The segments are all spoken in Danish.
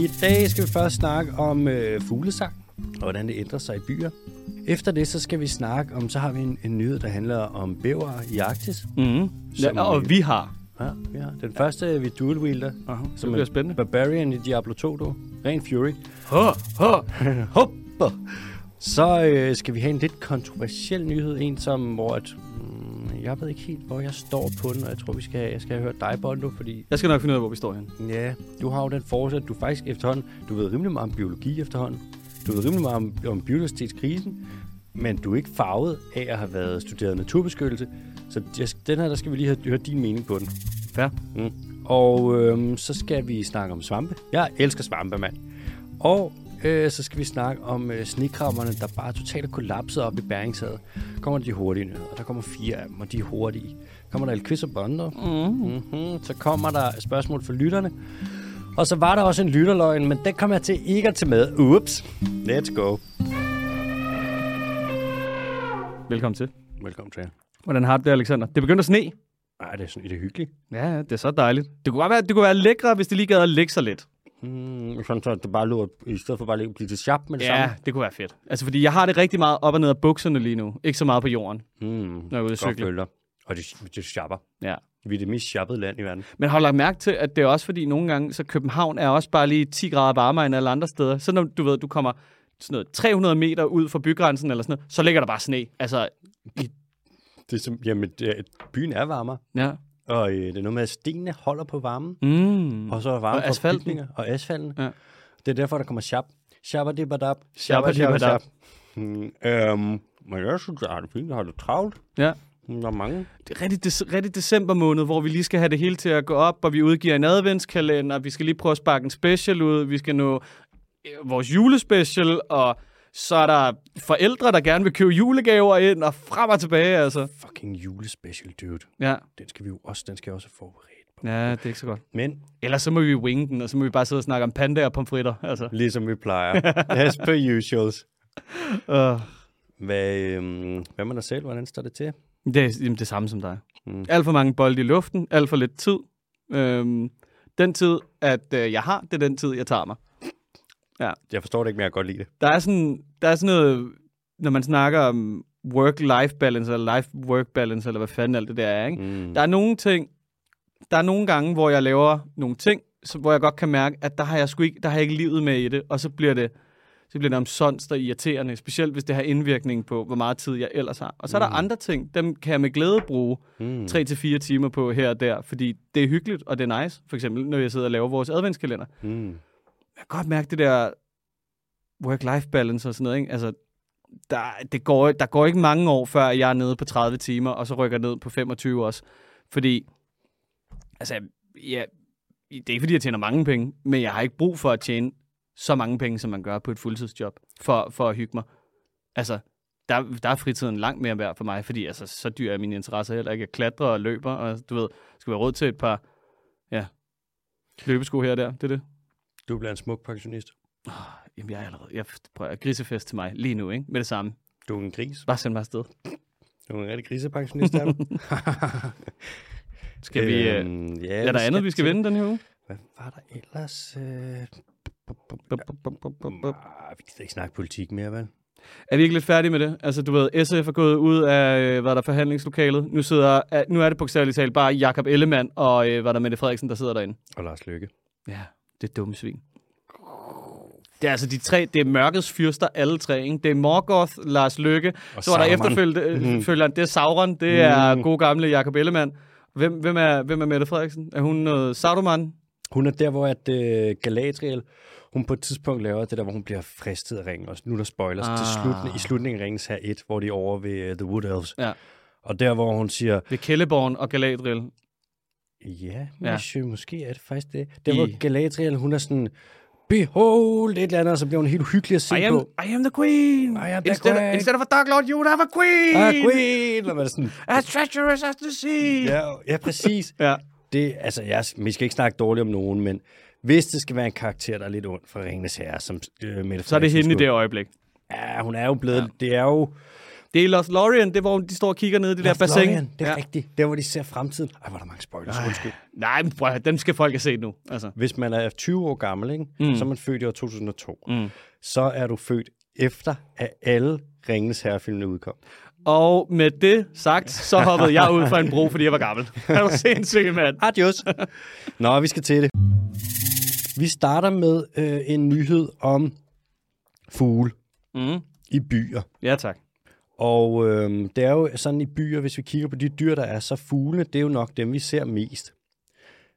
I dag skal vi først snakke om øh, fuglesang, og hvordan det ændrer sig i byer. Efter det, så skal vi snakke om, så har vi en, en nyhed, der handler om bæver i Arktis. Mm. Som, Ja, og vi har. Ja, ja. Den første, vi dual wielder, det som bliver er spændende. Barbarian i Diablo 2, du. Ren Fury. Hå, hå. Hopper. Så øh, skal vi have en lidt kontroversiel nyhed. En, som, hvor at, jeg ved ikke helt, hvor jeg står på den, og jeg tror, vi skal, jeg skal hørt dig, Bondo, fordi Jeg skal nok finde ud af, hvor vi står hen. ja, du har jo den forsæt, du faktisk efterhånden, du ved rimelig meget om biologi efterhånden. Du ved rimelig meget om, om biodiversitetskrisen, men du er ikke farvet af at have været studeret naturbeskyttelse. Så jeg, den her, der skal vi lige have, høre din mening på den. Fair. Mm. Og øhm, så skal vi snakke om svampe. Jeg elsker svampe, mand. Og øh, så skal vi snakke om øh, snekrammerne, der bare totalt er kollapset op i Bæringshavet. Kommer de hurtige nyheder. Der kommer fire af dem, og de er hurtige. Kommer der et quiz og bonder. Mm. Mm-hmm. Så kommer der spørgsmål for lytterne. Og så var der også en lytterløgn, men den kommer jeg til ikke at tage med. Ups. Let's go. Velkommen til. Velkommen til. Hvordan har du det, Alexander? Det begynder at sne. Ej, det er, sådan, det er hyggeligt. Ja, ja, det er så dejligt. Det kunne godt være, det kunne være lækre, hvis det lige gad at lægge sig lidt. Mm, sådan så det bare lå, i stedet for bare at blive til sharp med det Ja, samme. det kunne være fedt. Altså, fordi jeg har det rigtig meget op og ned af bukserne lige nu. Ikke så meget på jorden, Mm, når jeg er ude at cykle. følger. Og det, det shopper. Ja. Vi er det mest shoppede land i verden. Men har lagt mærke til, at det er også fordi nogle gange, så København er også bare lige 10 grader varmere end alle andre steder. Så når du ved, du kommer sådan noget 300 meter ud fra bygrænsen eller sådan noget, så ligger der bare sne. Altså, Det er som, jamen, det er, byen er varmere. ja. Og øh, det er noget med, at stenene holder på varmen. Mm. Og så er varme Og asfalten. bygninger og asfalten. Ja. Det er derfor, der kommer shop. Shabba dibba dab. Shabba dibba dab. Mm, øhm, men jeg synes, jeg har det fint. Jeg har det travlt. Ja. Der er mange. Det er rigtig, de- rigtig december måned, hvor vi lige skal have det hele til at gå op, og vi udgiver en adventskalender, vi skal lige prøve at sparke en special ud, vi skal nå øh, vores julespecial, og så er der forældre, der gerne vil købe julegaver ind, og frem og tilbage, altså. Fucking julespecial, dude. Ja, Den skal vi jo også, den skal jeg også på. ja det er ikke så godt. Men, Ellers så må vi winge den, og så må vi bare sidde og snakke om panda og pomfritter, altså. ligesom vi plejer. As per usuals. Uh, Hvad, øhm, hvad med dig selv? Hvordan står det til? det er jamen, det samme som dig. Mm. Alt for mange bolde i luften, alt for lidt tid. Øhm, den tid, at øh, jeg har, det er den tid, jeg tager mig. Jeg forstår det ikke, men jeg kan godt lide det. Der er sådan, der er sådan noget, når man snakker om work-life balance, eller life-work balance, eller hvad fanden alt det der er, ikke? Mm. Der er nogle ting, der er nogle gange, hvor jeg laver nogle ting, så, hvor jeg godt kan mærke, at der har jeg sgu ikke, der har jeg ikke livet med i det, og så bliver det, så bliver det omsonst og irriterende, specielt hvis det har indvirkning på, hvor meget tid jeg ellers har. Og så er der Mm. andre ting, dem kan jeg med glæde bruge Mm. 3-4 timer på her og der, fordi det er hyggeligt, og det er nice. For eksempel, når jeg sidder og laver vores adventskalender. Mm. Jeg kan godt mærke det der work-life balance og sådan noget, ikke? Altså, der, det går, der går ikke mange år, før jeg er nede på 30 timer, og så rykker jeg ned på 25 også. Fordi, altså, ja, det er ikke fordi, jeg tjener mange penge, men jeg har ikke brug for at tjene så mange penge, som man gør på et fuldtidsjob, for, for at hygge mig. Altså, der, der er fritiden langt mere værd for mig, fordi altså, så dyr er mine interesser heller ikke. Jeg klatrer og løber, og du ved, skal være råd til et par ja, løbesko her og der. Det er det. Du bliver en smuk pensionist. Jamen, jeg er allerede... Jeg prøver grisefest til mig lige nu, ikke? Med det samme. Du er en gris. Bare send mig afsted. Du er en rigtig grisepensionist, er du? Skal vi... Øh, Øhm, ja, er der andet, vi skal til- vende den her uge? Hvad var der ellers? Øh... Ah, vi kan ikke snakke politik mere, vel? Er vi ikke lidt færdige med det? Altså, du ved, SF er gået ud af, øh, hvad er der, forhandlingslokalet. Nu, sidder, er- nu er det på særligt talt bare Jakob Ellemann og, øh, hvad er der, Mette Frederiksen, der sidder derinde. Og Lars Løkke. Ja, det er dumme svin. Det er altså de tre, det er mørkets fyrster, alle tre. Ikke? Det er Morgoth, Lars Løkke, Og så var der Mhm. følgeren, det er Sauron, det er Mhm. god gamle Jakob Ellemann. Hvem, hvem, er, hvem er Mette Frederiksen? Er hun noget Sauroman? Hun er der, hvor at uh, Galadriel, hun på et tidspunkt laver det der, hvor hun bliver fristet af ringen. Og nu er der spoilers ah. til slutning, i slutningen af ringens her 1, hvor de er over ved uh, The Wood Elves. Ja. Og der, hvor hun siger, Ved Kelleborn og Galadriel. ja, Ja. monsieur, måske er det faktisk det. Der, I- hvor Galadriel, hun er sådan, behold, et eller andet, og så bliver hun helt hyggelig at se I am, på. I am the queen. I am the instead, queen. instead of a dark lord, you would have a queen. Ah, queen! Eller hvad det sådan? As treacherous as the sea. Ja, ja præcis. ja. Det, altså, jeg, vi skal ikke snakke dårligt om nogen, men hvis det skal være en karakter, der er lidt ond fra Ringenes Herre, som øh, Mette Så er det hende i det øjeblik. Ja, hun er jo blevet... Ja. Det er jo... Det er Lost Lorien, det er, hvor de står og kigger ned i det der bassin. Lorien, det er ja. rigtigt. Der, hvor de ser fremtiden. Ej, hvor er der mange spoilers. Undskyld. Nej, men prøv, dem skal folk have set nu. Altså. Hvis man er 20 år gammel, ikke? Mm. så er man født i år 2002. Mm. Så er du født efter, at alle Ringens Herrefilmene udkom. Og med det sagt, så hoppede jeg ud fra en bro, fordi jeg var gammel. Det var sindssygt, mand. Adios. Nå, vi skal til det. Vi starter med øh, en nyhed om fugle Mm. i byer. Ja, tak. Og øh, det er jo sådan i byer, hvis vi kigger på de dyr, der er, så fuglene, det er jo nok dem, vi ser mest.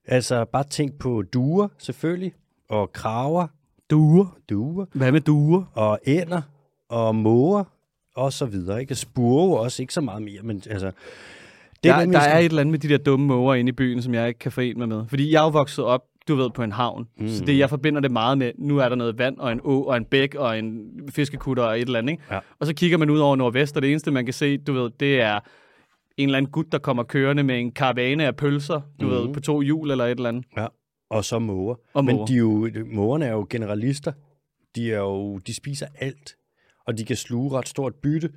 Altså bare tænk på duer, selvfølgelig, og kraver, Duer. duer, Hvad med duer? og ænder, og måger, og så videre. Ikke? Spurve også, ikke så meget mere, men altså... Det Der, nemlig der er sådan- et eller andet med de der dumme måger inde i byen, som jeg ikke kan forene mig med. Fordi jeg er jo vokset op, du ved, på en havn. Mm. Så det, jeg forbinder det meget med, nu er der noget vand, og en å, og en bæk, og en fiskekutter, og et eller andet. Ikke? Ja. Og så kigger man ud over nordvest, og det eneste, man kan se, du ved, det er en eller anden gut, der kommer kørende med en karavane af pølser, du mm. ved, på to hjul eller et eller andet. Ja, og så måger. Og Men måger. de er jo, mågerne er jo generalister. De, er jo, de spiser alt, og de kan sluge ret stort bytte.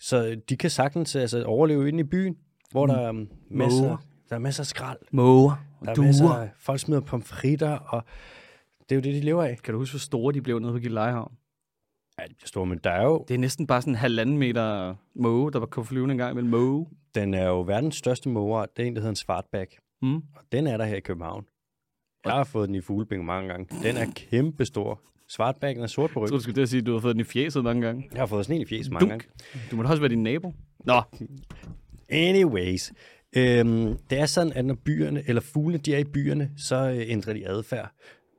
Så de kan sagtens altså, overleve inde i byen, hvor der er masser, der er masser af skrald. Måger. Der er masser af, folk smider pomfritter, og det er jo det, de lever af. Kan du huske, hvor store de blev nede på Gillelejehavn? Ja, de bliver store, men der er jo, Det er næsten bare sådan en halvanden meter måge, der var kunne flyve en gang med måge. den er jo verdens største måger. Det er en, der hedder en svartbæk. Mm. Og den er der her i København. Jeg har fået den i fuglebingo mange gange. Den er kæmpe stor. Svartbækken er sort på ryggen. tror, du skulle til at sige, at du har fået den i fjeset mange gange. Jeg har fået sådan en i fjes mange Dunk. gange. Du må da også være din nabo. Nå, Anyways, øhm, det er sådan, at når byerne, eller fuglene, de er i byerne, så øh, ændrer de adfærd.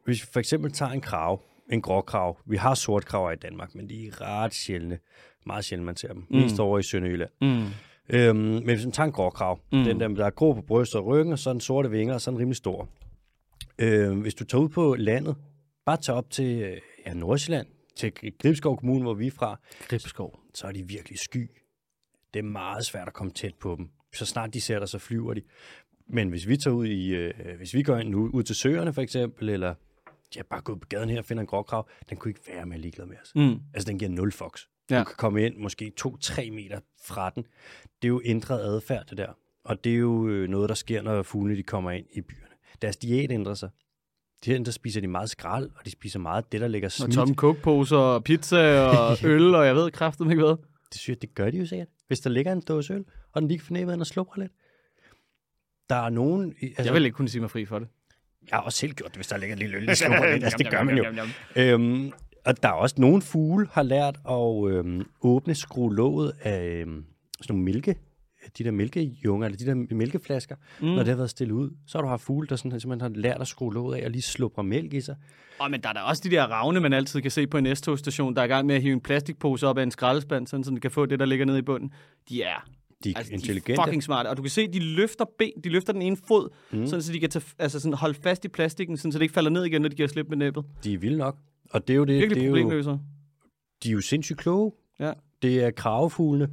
Hvis vi for eksempel tager en krav, en gråkrav. Vi har sortkraver i Danmark, men de er ret sjældne. Meget sjældent, man ser dem. Mm. Mest over i Sønderjylland. mm. Øhm, men hvis man tager en gråkrav, mm. den der, der er grå på brystet og ryggen, og så den sorte vinger, og så den rimelig stor. Øhm, hvis du tager ud på landet, bare tag op til øh, ja, Nordsjælland, til Gribskov Kommune, hvor vi er fra, Gribskov. så er de virkelig sky. Det er meget svært at komme tæt på dem. Så snart de ser dig, så flyver de. Men hvis vi tager ud i, øh, hvis vi går ind nu, ud til søerne for eksempel, eller ja, bare gå på gaden her og finder en gråkrav, den kunne ikke være mere ligeglad med os. Mm. Altså, den giver nul fox. Ja. Du kan komme ind måske 2-3 meter fra den. Det er jo ændret adfærd, det der. Og det er jo øh, noget, der sker, når fuglene de kommer ind i byerne. Deres diæt ændrer sig. De der spiser de meget skrald, og de spiser meget det, der ligger Og smidt. tomme cokeposer, og pizza og øl, og jeg ved kraftigt ikke hvad. Det synes jeg, det gør de jo sikkert. Hvis der ligger en dåse øl, og den lige kan fornemme, at den er slupper lidt. Der er nogen... Altså, Jeg vil ikke kunne sige mig fri for det. jeg har også selv gjort det, hvis der ligger en lille øl, der slupper lidt. Altså, det gør man jo. Øhm, og der er også nogle fugle, har lært at øhm, åbne skruelåget af øhm, sådan nogle mælke, de der mælkejunger, eller de der mælkeflasker, mm. når det har været stillet ud. Så har du haft fugle, der sådan, simpelthen har lært at skrue låget af og lige slupre mælk i sig. Og men der er der også de der ravne, man altid kan se på en S-togstation, der er i gang med at hive en plastikpose op af en skraldespand, sådan, så den kan få det, der ligger nede i bunden. De er De er Altså, intelligente. De er fucking smarte. Og du kan se, de løfter ben, de løfter den ene fod, mm. sådan, så de kan tage, altså, sådan, holde fast i plastikken, sådan, så det ikke falder ned igen, når de giver slip med næbbet. De er vilde nok. Og det er jo det, Virkelig det er jo, de er jo sindssygt kloge. Ja. Det er kravefuglene,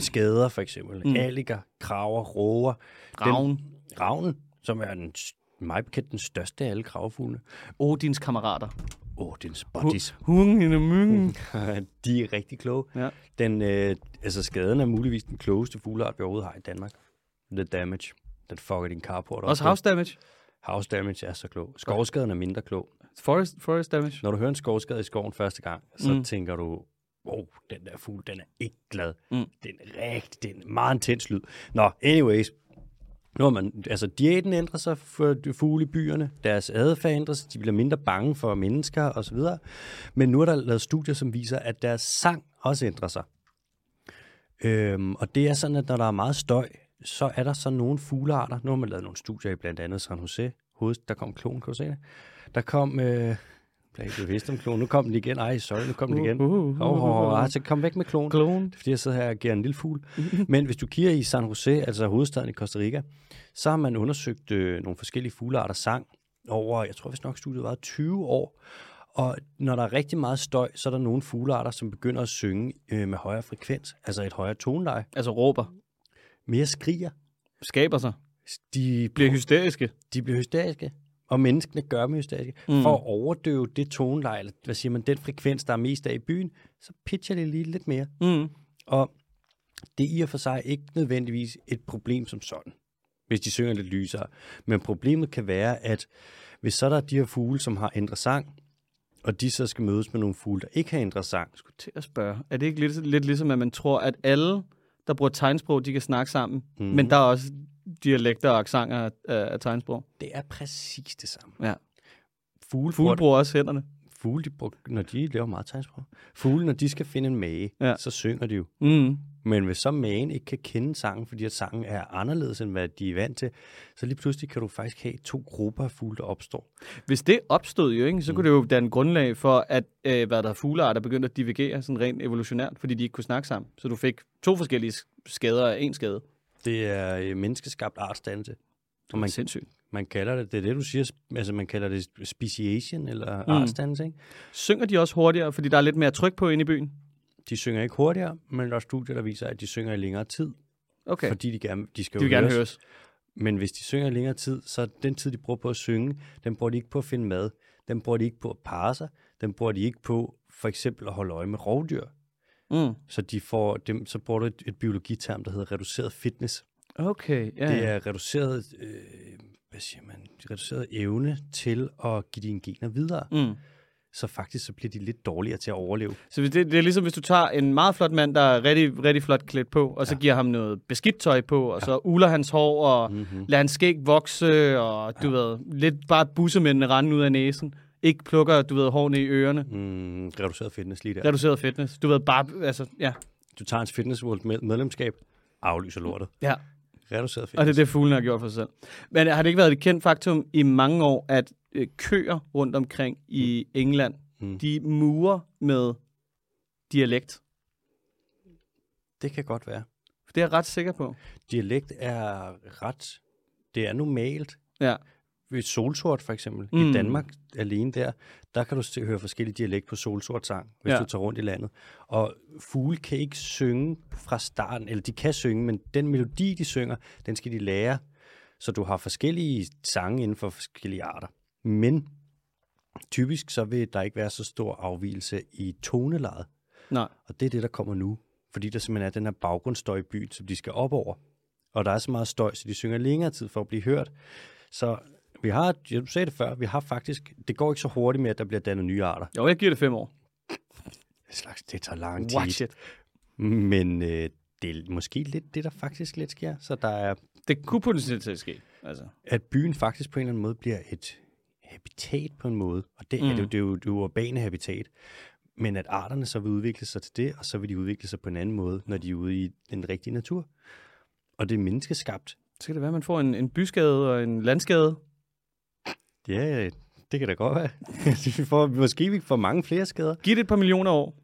skader for eksempel, mm. alliger, kraver, råger. Ravn. Ravnen, som er den, mig bekendt den største af alle kravefuglene. Odins kammerater. Den spottis. Hungen og myggen. de er rigtig kloge. Ja. Den, øh, altså skaden er muligvis den klogeste fugleart, vi overhovedet har i Danmark. The damage. Den fucker din carport op. Også house damage. House damage er så klog. Skovskaden er mindre klog. Forest, forest damage. Når du hører en skovskade i skoven første gang, så mm. tænker du, wow, den der fugl, den er ikke glad. Mm. Den er rigtig, den er meget intens lyd. Nå, anyways. Nu har man, altså diæten ændrer sig for fugle i byerne, deres adfærd ændrer sig, de bliver mindre bange for mennesker osv. Men nu er der lavet studier, som viser, at deres sang også ændrer sig. Øhm, og det er sådan, at når der er meget støj, så er der så nogle fuglearter. Nu har man lavet nogle studier i blandt andet San Jose. Hoved, der kom klon, kan du se det? Der kom... Øh, jeg ikke bevidst om klon. Nu kom den igen. Ej, sorry, nu kom den igen. Uh, uh, uh, Åh, oh, oh, altså, kom væk med klon. Klon. Det er fordi, jeg sidder her og giver en lille fugl. Men hvis du kigger i San Jose, altså hovedstaden i Costa Rica, så har man undersøgt øh, nogle forskellige fuglearter sang over, jeg tror vist nok studiet var 20 år. Og når der er rigtig meget støj, så er der nogle fuglearter, som begynder at synge øh, med højere frekvens, altså et højere toneleje. Altså råber. Mere skriger. Skaber sig. De Bliver hysteriske. de bliver hysteriske, og menneskene gør dem hysteriske. Mm. For at overdøve det toneleje, eller hvad siger man, den frekvens, der er mest af i byen, så pitcher det lige lidt mere. Mm. Og Det er i og for sig ikke nødvendigvis et problem som sådan, hvis de synger lidt lysere. Men problemet kan være, at hvis så der er de her fugle, som har ændret sang, og de så skal mødes med nogle fugle, der ikke har ændret sang, skulle til at spørge. Er det ikke lidt, lidt ligesom, at man tror, at alle, der bruger tegnsprog, de kan snakke sammen, mm. men der er også dialekter og accenter af, af, tegnsprog? det er præcis det samme. Ja. Fugle, Fugle bruger, også hænderne. fugle de bruger, når de laver meget tegnsprog. Fugle, når de skal finde en mage, Ja. så synger de jo. Mm. Men hvis så magen ikke kan kende sangen, fordi at sangen er anderledes, end hvad de er vant til, så lige pludselig kan du faktisk have to grupper af fugle, der opstår. Hvis det opstod jo, ikke, så kunne det jo danne grundlag for, at øh, hvad der er fuglearter begyndte at divergere sådan rent evolutionært, fordi de ikke kunne snakke sammen. Så du fik to forskellige skader af en skade. Det er øh, menneskeskabt artsdannelse. Og Man, sindssygt. man kalder det, det er det, du siger, altså man kalder det speciation eller Mm. artsdannelse, ikke? Synger de også hurtigere, fordi der er lidt mere tryk på inde i byen? De synger ikke hurtigere, men der er studier, der viser, at de synger i længere tid, Okay. fordi de, gerne, de skal De jo vil gerne høres. høres. Men hvis de synger i længere tid, så den tid, de bruger på at synge, den bruger de ikke på at finde mad. Den bruger de ikke på at parre sig. Den bruger de ikke på for eksempel at holde øje med rovdyr. Mm. Så, de får dem, så bruger du et, et biologiterm, der hedder reduceret fitness. Okay, ja. Det ja. er reduceret, øh, hvad siger man, reduceret evne til at give dine gener videre. Mm. Så faktisk så bliver de lidt dårligere til at overleve. Så det, det er ligesom, hvis du tager en meget flot mand, der er rigtig, rigtig flot klædt på, og så giver ham noget beskidt tøj på, og så uler hans hår, og Mm-hmm. lader hans skæg vokse, og du ved, lidt bare bussemændene rende ud af næsen. Ikke plukker, du ved, hårene i ørerne. Mm, reduceret fitness lige der. Reduceret fitness. Du ved, bare, altså, ja. Du tager hans Fitness World med- medlemskab, aflyser lortet. ja. Reduceret fitness. Og det er det, fuglene har gjort for sig selv. Men har det ikke været et kendt faktum i mange år, at øh, køer rundt omkring i England, Mm. de murer med dialekt? det kan godt være. Det er jeg ret sikker på. Dialekt er ret... Det er normalt. Ja. Ved solsort for eksempel, mm. I Danmark alene der, der kan du høre forskellige dialekt på solsort sang, hvis ja. du tager rundt i landet. Og fugle kan ikke synge fra starten, eller de kan synge, men den melodi, de synger, den skal de lære. Så du har forskellige sange inden for forskellige arter. Men typisk så vil der ikke være så stor afvielse i tonelejet. Nej. Og det er det, der kommer nu. Fordi der simpelthen er den her baggrundsstøj i byen, som de skal op over. Og der er så meget støj, så de synger længere tid for at blive hørt. Så vi har, ja, du sagde det før, vi har faktisk, det går ikke så hurtigt med, at der bliver dannet nye arter. Jo, jeg giver det fem år. Det, slags, det tager lang Watch tid. it. Men øh, det er måske lidt det, der faktisk lidt sker. Så der er, Det kunne potentielt ske. Altså. at byen faktisk på en eller anden måde bliver et habitat på en måde. Og det, mm. Mm. er, det, er jo- det er jo det urbane habitat. Men at arterne så vil udvikle sig til det, og så vil de udvikle sig på en anden måde, når de er ude i den rigtige natur. Og det er menneskeskabt. Så kan det være, at man får en, en byskade og en landskade. Ja, det kan da godt være. vi får, måske vi får mange flere skader. Giv det et par millioner år.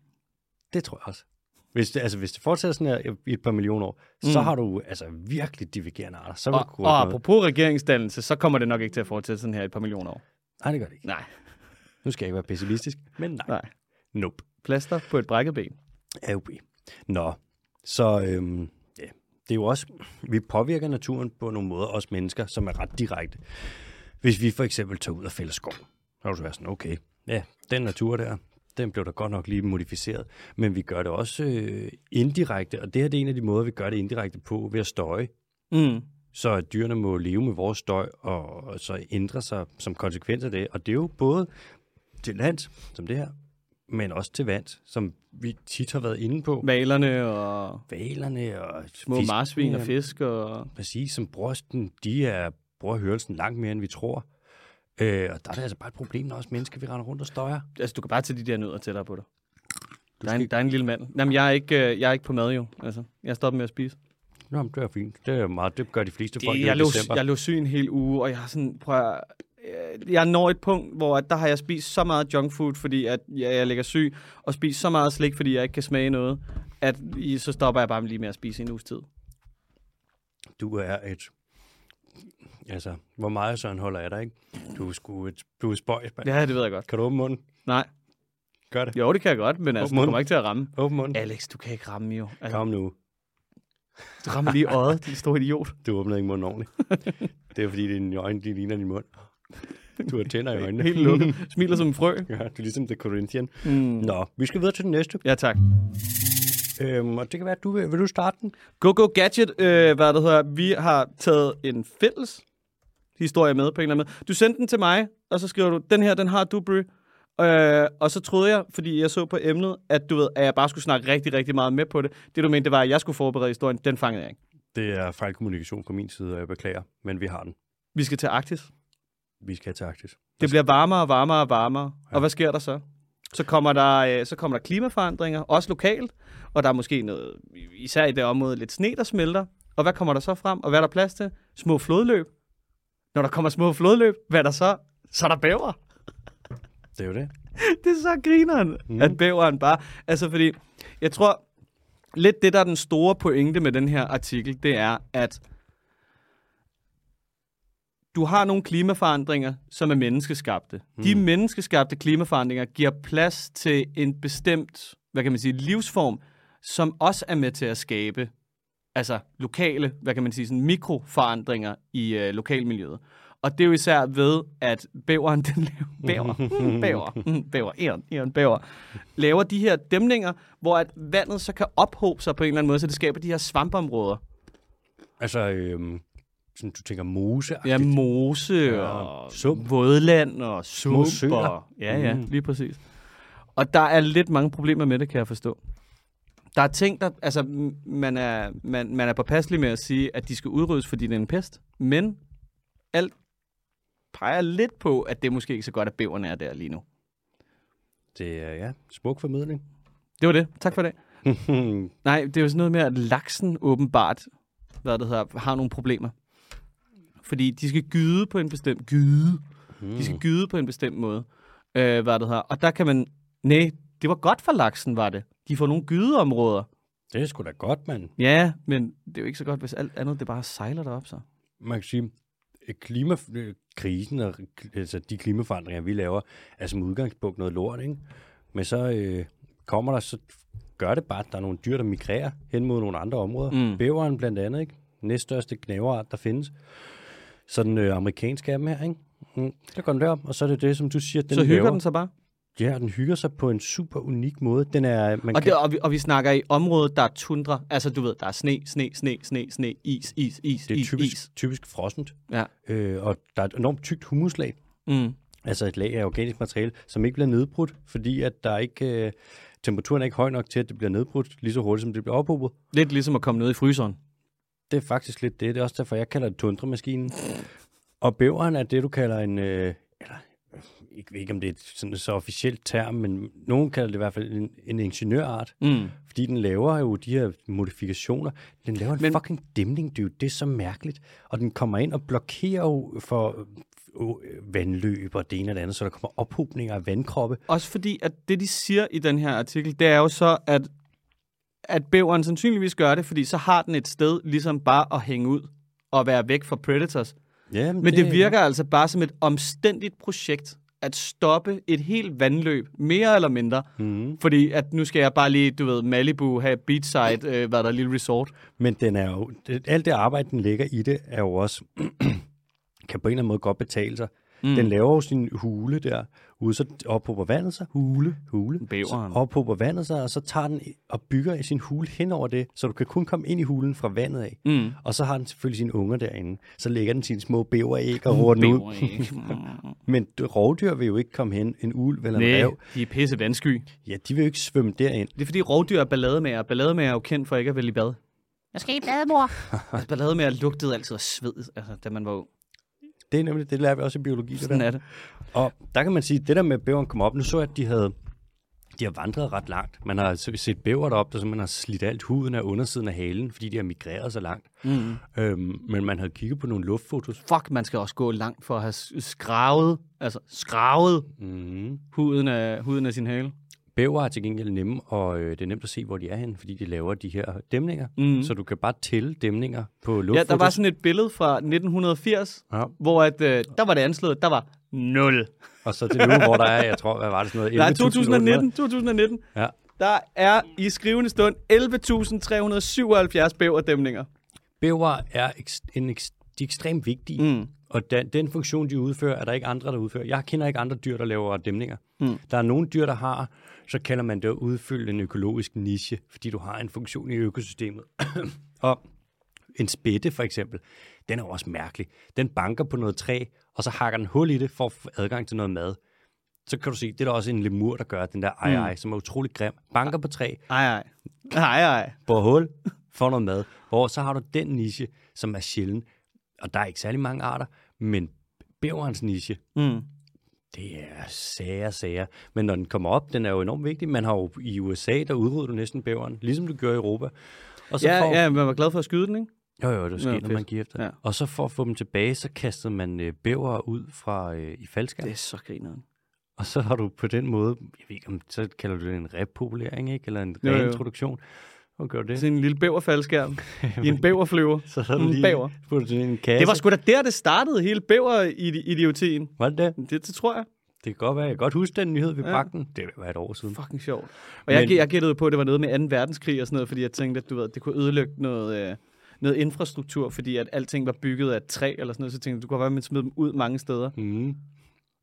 Det tror jeg også. Hvis det, altså, hvis det fortsætter sådan her i et par millioner år, mm. så har du altså virkelig divergerende arter. Så Og, og noget. apropos regeringsdannelse, så kommer det nok ikke til at fortsætte sådan her i et par millioner år. Nej, det gør det ikke. Nej. Nu skal jeg ikke være pessimistisk, men nej. Nej. Nope. Plaster på et brækket ben. AUB. Nå, så øhm, ja, det er jo også, vi påvirker naturen på nogle måder, os mennesker, som er ret direkte. Hvis vi for eksempel tager ud og fælder skov, så vil du være sådan, okay, ja, den natur der, den blev da godt nok lige modificeret, men vi gør det også øh, indirekte, og det her det er en af de måder, vi gør det indirekte på, ved at støje, Mm. så at dyrene må leve med vores støj, og, og så ændre sig som konsekvens af det. Og det er jo både til lands, som det her, men også til vands, som vi tit har været inde på. Malerne og Valerne og små marsvin og fisk. Og... Præcis, som brosten, de er, bruger hørelsen langt mere, end vi tror. Øh, og der er det altså bare et problem, når os mennesker, vi render rundt og støjer. Altså, du kan bare tage de der nødder tættere på dig. Du Der er, en, der er en lille mand. Jamen, jeg er ikke, øh, jeg er ikke på mad jo. Altså, jeg er stoppet med at spise. Nå, men det er fint. Det er meget, det gør de fleste folk Det, jo jeg, i lå, december. jeg lå syg en hel uge, og jeg har sådan, prøv at, øh, jeg når et punkt, hvor at der har jeg spist så meget junk food, fordi at jeg, jeg ligger syg, og spist så meget slik, fordi jeg ikke kan smage noget, at i, så stopper jeg bare lige med at spise i en uges tid. Du er et... Altså, hvor meget Søren holder af dig, ikke? Du er sgu et, du er spøjs, mand. Ja, det ved jeg godt. Kan du åbne munden? Nej, Gør det. jo, det kan jeg godt, men altså, du kommer ikke til at ramme. Åbne munden. Alex, du kan ikke ramme jo. Altså, Kom nu. du rammer lige øjet, din store idiot. Du åbner ikke munden ordentligt. det er fordi, dine øjne de ligner din mund. Du har tænder i øjnene. Helt lukket. Smiler som en frø. ja, du er ligesom The Corinthian. Mm. Nå, vi skal videre til den næste. Ja, tak. Øhm, og det kan være, at du vil, vil du starte den? Go Go Gadget, øh, hvad det hedder, vi har taget en fælles historie med på en eller anden måde. Du sendte den til mig, og så skriver du, den her, den har du, Bry. Øh, og så troede jeg, fordi jeg så på emnet, at du ved, at jeg bare skulle snakke rigtig, rigtig meget med på det. Det du mente, det var, at jeg skulle forberede historien. Den fangede jeg ikke. Det er fejlkommunikation fra min side, og jeg beklager, men vi har den. Vi skal til Arktis. Vi skal til Arktis. Det bliver varmere og varmere og varmere. Ja. Og hvad sker der så? Så kommer der, øh, så kommer der klimaforandringer, også lokalt, og der er måske noget, især i det område, lidt sne, der smelter. Og hvad kommer der så frem? Og hvad er der plads til? Små flodløb. Når der kommer små flodløb, hvad er der så? Så er der bæver. Det er jo det. det er så grineren, mm. at bæveren bare... Altså, fordi jeg tror, lidt det, der er den store pointe med den her artikel, det er, at du har nogle klimaforandringer, som er menneskeskabte. Mm. De menneskeskabte klimaforandringer giver plads til en bestemt, hvad kan man sige, livsform, som også er med til at skabe altså lokale, hvad kan man sige, sådan mikroforandringer i øh, lokalmiljøet. Og det er jo især ved, at bæveren, den laver, bæver, mm, bæver, mm, bæver, æren, æren, bæver, laver de her dæmninger, hvor at vandet så kan ophobe sig på en eller anden måde, så det skaber de her svampområder. Altså, øhm, sådan, du tænker mose Ja, mose og sump. vådland og Små sump. søer. Og, ja, ja, Mm. lige præcis. Og der er lidt mange problemer med det, kan jeg forstå. Der er ting, der... Altså, man er, man, man er påpasselig med at sige, at de skal udryddes, fordi det er en pest. Men alt peger lidt på, at det er måske ikke så godt, at bæverne er der lige nu. Det er, ja, smuk formidling. Det var det. Tak for det. Nej, det er jo sådan noget med, at laksen åbenbart, hvad det hedder, har nogle problemer. Fordi de skal gyde på en bestemt gyde. De skal gyde på en bestemt måde. Øh, hvad det hedder. Og der kan man... Nej, det var godt for laksen, var det. De får nogle gydeområder. det er sgu da godt, mand. Ja, men det er jo ikke så godt, hvis alt andet det bare sejler derop så. Man kan sige, at klimakrisen og altså de klimaforandringer, vi laver, er som udgangspunkt noget lort, ikke? Men så øh, kommer der, så gør det bare, at der er nogle dyr, der migrerer hen mod nogle andre områder. Mm. Bæveren blandt andet, ikke? Næststørste knæverart, der findes. Så den øh, amerikanske af dem her, ikke? Mm. Så går den derop, og så er det det, som du siger, den så hygger laver. den sig bare. Ja, den hygger sig på en super unik måde. Den er, man Og, kan, det, og, vi, og vi snakker i området, der er tundra. Altså, du ved, der er sne, sne, sne, sne, sne, is, is, is, det er is, typisk, is. typisk frossent, Ja. øh, og der er et enormt tykt humuslag. Mm. Altså et lag af organisk materiale, som ikke bliver nedbrudt, fordi at der ikke, øh, temperaturen er ikke høj nok til, at det bliver nedbrudt lige så hurtigt, som det bliver ophobet. Lidt ligesom at komme ned i fryseren. Det er faktisk lidt det. Det er også derfor, jeg kalder det tundramaskinen. Og bæveren er det, du kalder en... Øh, eller, jeg ved ikke, om det er sådan så officielt term, men nogen kalder det i hvert fald en, en ingeniørart. Mm. Fordi den laver jo de her modifikationer. Den laver en Men- fucking dæmning, dude. Det er så mærkeligt. Og den kommer ind og blokerer jo for øh, vandløb og det ene og det andet, så der kommer ophobninger af vandkroppe. Også fordi, at det, de siger i den her artikel, det er jo så, at, at bæveren sandsynligvis gør det, fordi så har den et sted ligesom bare at hænge ud og være væk fra predators. Ja, Men det virker altså bare som et omstændigt projekt at stoppe et helt vandløb, mere eller mindre. Mm. Fordi at nu skal jeg bare lige, du ved, Malibu have beachside, øh, hvad der er, lille resort. Men den er jo, det, alt det arbejde, den lægger i det, er jo også, kan på en eller anden måde godt betale sig. Mm. Den laver jo sin hule der, ude, så ophober vandet sig. Hule? Hule. Bæveren. Så ophober vandet sig, og så tager den og bygger i sin hule hen over det, så du kan kun komme ind i hulen fra vandet af. Mm. Og så har den selvfølgelig sine unger derinde. Så lægger den sine små bæveræg og ruller den ud. Men rovdyr vil jo ikke komme hen. En ulv eller en Nej, rev. de er pisse vandsky. Ja, de vil jo ikke svømme derind. Det er fordi rovdyr er ballademager. Ballademager er jo kendt for ikke at vælge i bad. Jeg skal i bad, mor. Altså, ballademager lugtede altid af sved, altså, da man var ung. Det er nemlig, det lærer vi også i biologi. Det Sådan der. er det. Og der kan man sige, det der med bæveren kom op, nu så jeg, at de havde, de har vandret ret langt. Man har set bæver deroppe, der simpelthen har slidt alt huden af undersiden af halen, fordi de har migreret så langt. Mm. Øhm, men man havde kigget på nogle luftfotos. Fuck, man skal også gå langt for at have skravet, altså skravet Mm. huden af, huden af sin hale. Bæver er til gengæld nemme, og øh, det er nemt at se, hvor de er henne, fordi de laver de her dæmninger. Mm. Så du kan bare tælle dæmninger på Ja, luftfotos. der var sådan et billede fra 1980, Ja. hvor at, øh, der var det anslået, der var 0. Og så til nu, hvor der er, jeg tror, hvad var det sådan noget? Nej, 11.800? 2019, 2019. Ja. Der er i skrivende stund 11.377 bæverdæmninger. Bæver er en de er ekstremt vigtige. Mm. Og den, den funktion, de udfører, er der ikke andre, der udfører. Jeg kender ikke andre dyr, der laver dæmninger. Mm. Der er nogle dyr, der har, så kalder man det at udfylde en økologisk niche, fordi du har en funktion i økosystemet. og en spætte for eksempel, den er jo også mærkelig. Den banker på noget træ, og så hakker den hul i det for at få adgang til noget mad. Så kan du se, det er der også en lemur, der gør, den der ej, Mm. ej, som er utrolig grim. Banker på træ, Ej, ej. Ej, ej. på hul, får noget mad. Hvor så har du den niche, som er sjælden. Og der er ikke særlig mange arter, men bæverens niche, Mm. Det er sager, sager. Men når den kommer op, den er jo enormt vigtig. Man har jo i USA, der udrydder du næsten bæveren, ligesom du gør i Europa. Og så Ja, for, ja, man var glad for at skyde den, ikke? Jo, jo, det er sket, Ja, når man giver efter. Ja. Og så for at få dem tilbage, så kastede man øh, bæver ud fra øh, i faldskærm. Det er så grineren. Og så har du på den måde, jeg ved ikke om, så kalder du det en repopulering, ikke? Eller en Jo, jo. Hvor gør du Det sådan en lille bæverfaldskærm i en bæverflyver. Så du en lige bæver. i en kasse. Det var sgu da der, det startede, hele bæver-idiotien. Var det det? Det, det tror jeg. Det kan godt være. Jeg kan godt huske den nyhed, vi Ja. den. Det var et år siden. Fucking sjovt. Og jeg, Men- jeg gættede på, at det var noget med 2. verdenskrig og sådan noget, fordi jeg tænkte, at du ved, det kunne ødelægge noget, øh, noget infrastruktur, fordi at alting var bygget af træ eller sådan noget, så tænkte jeg, du kunne være, at man smed dem ud mange steder, Mm.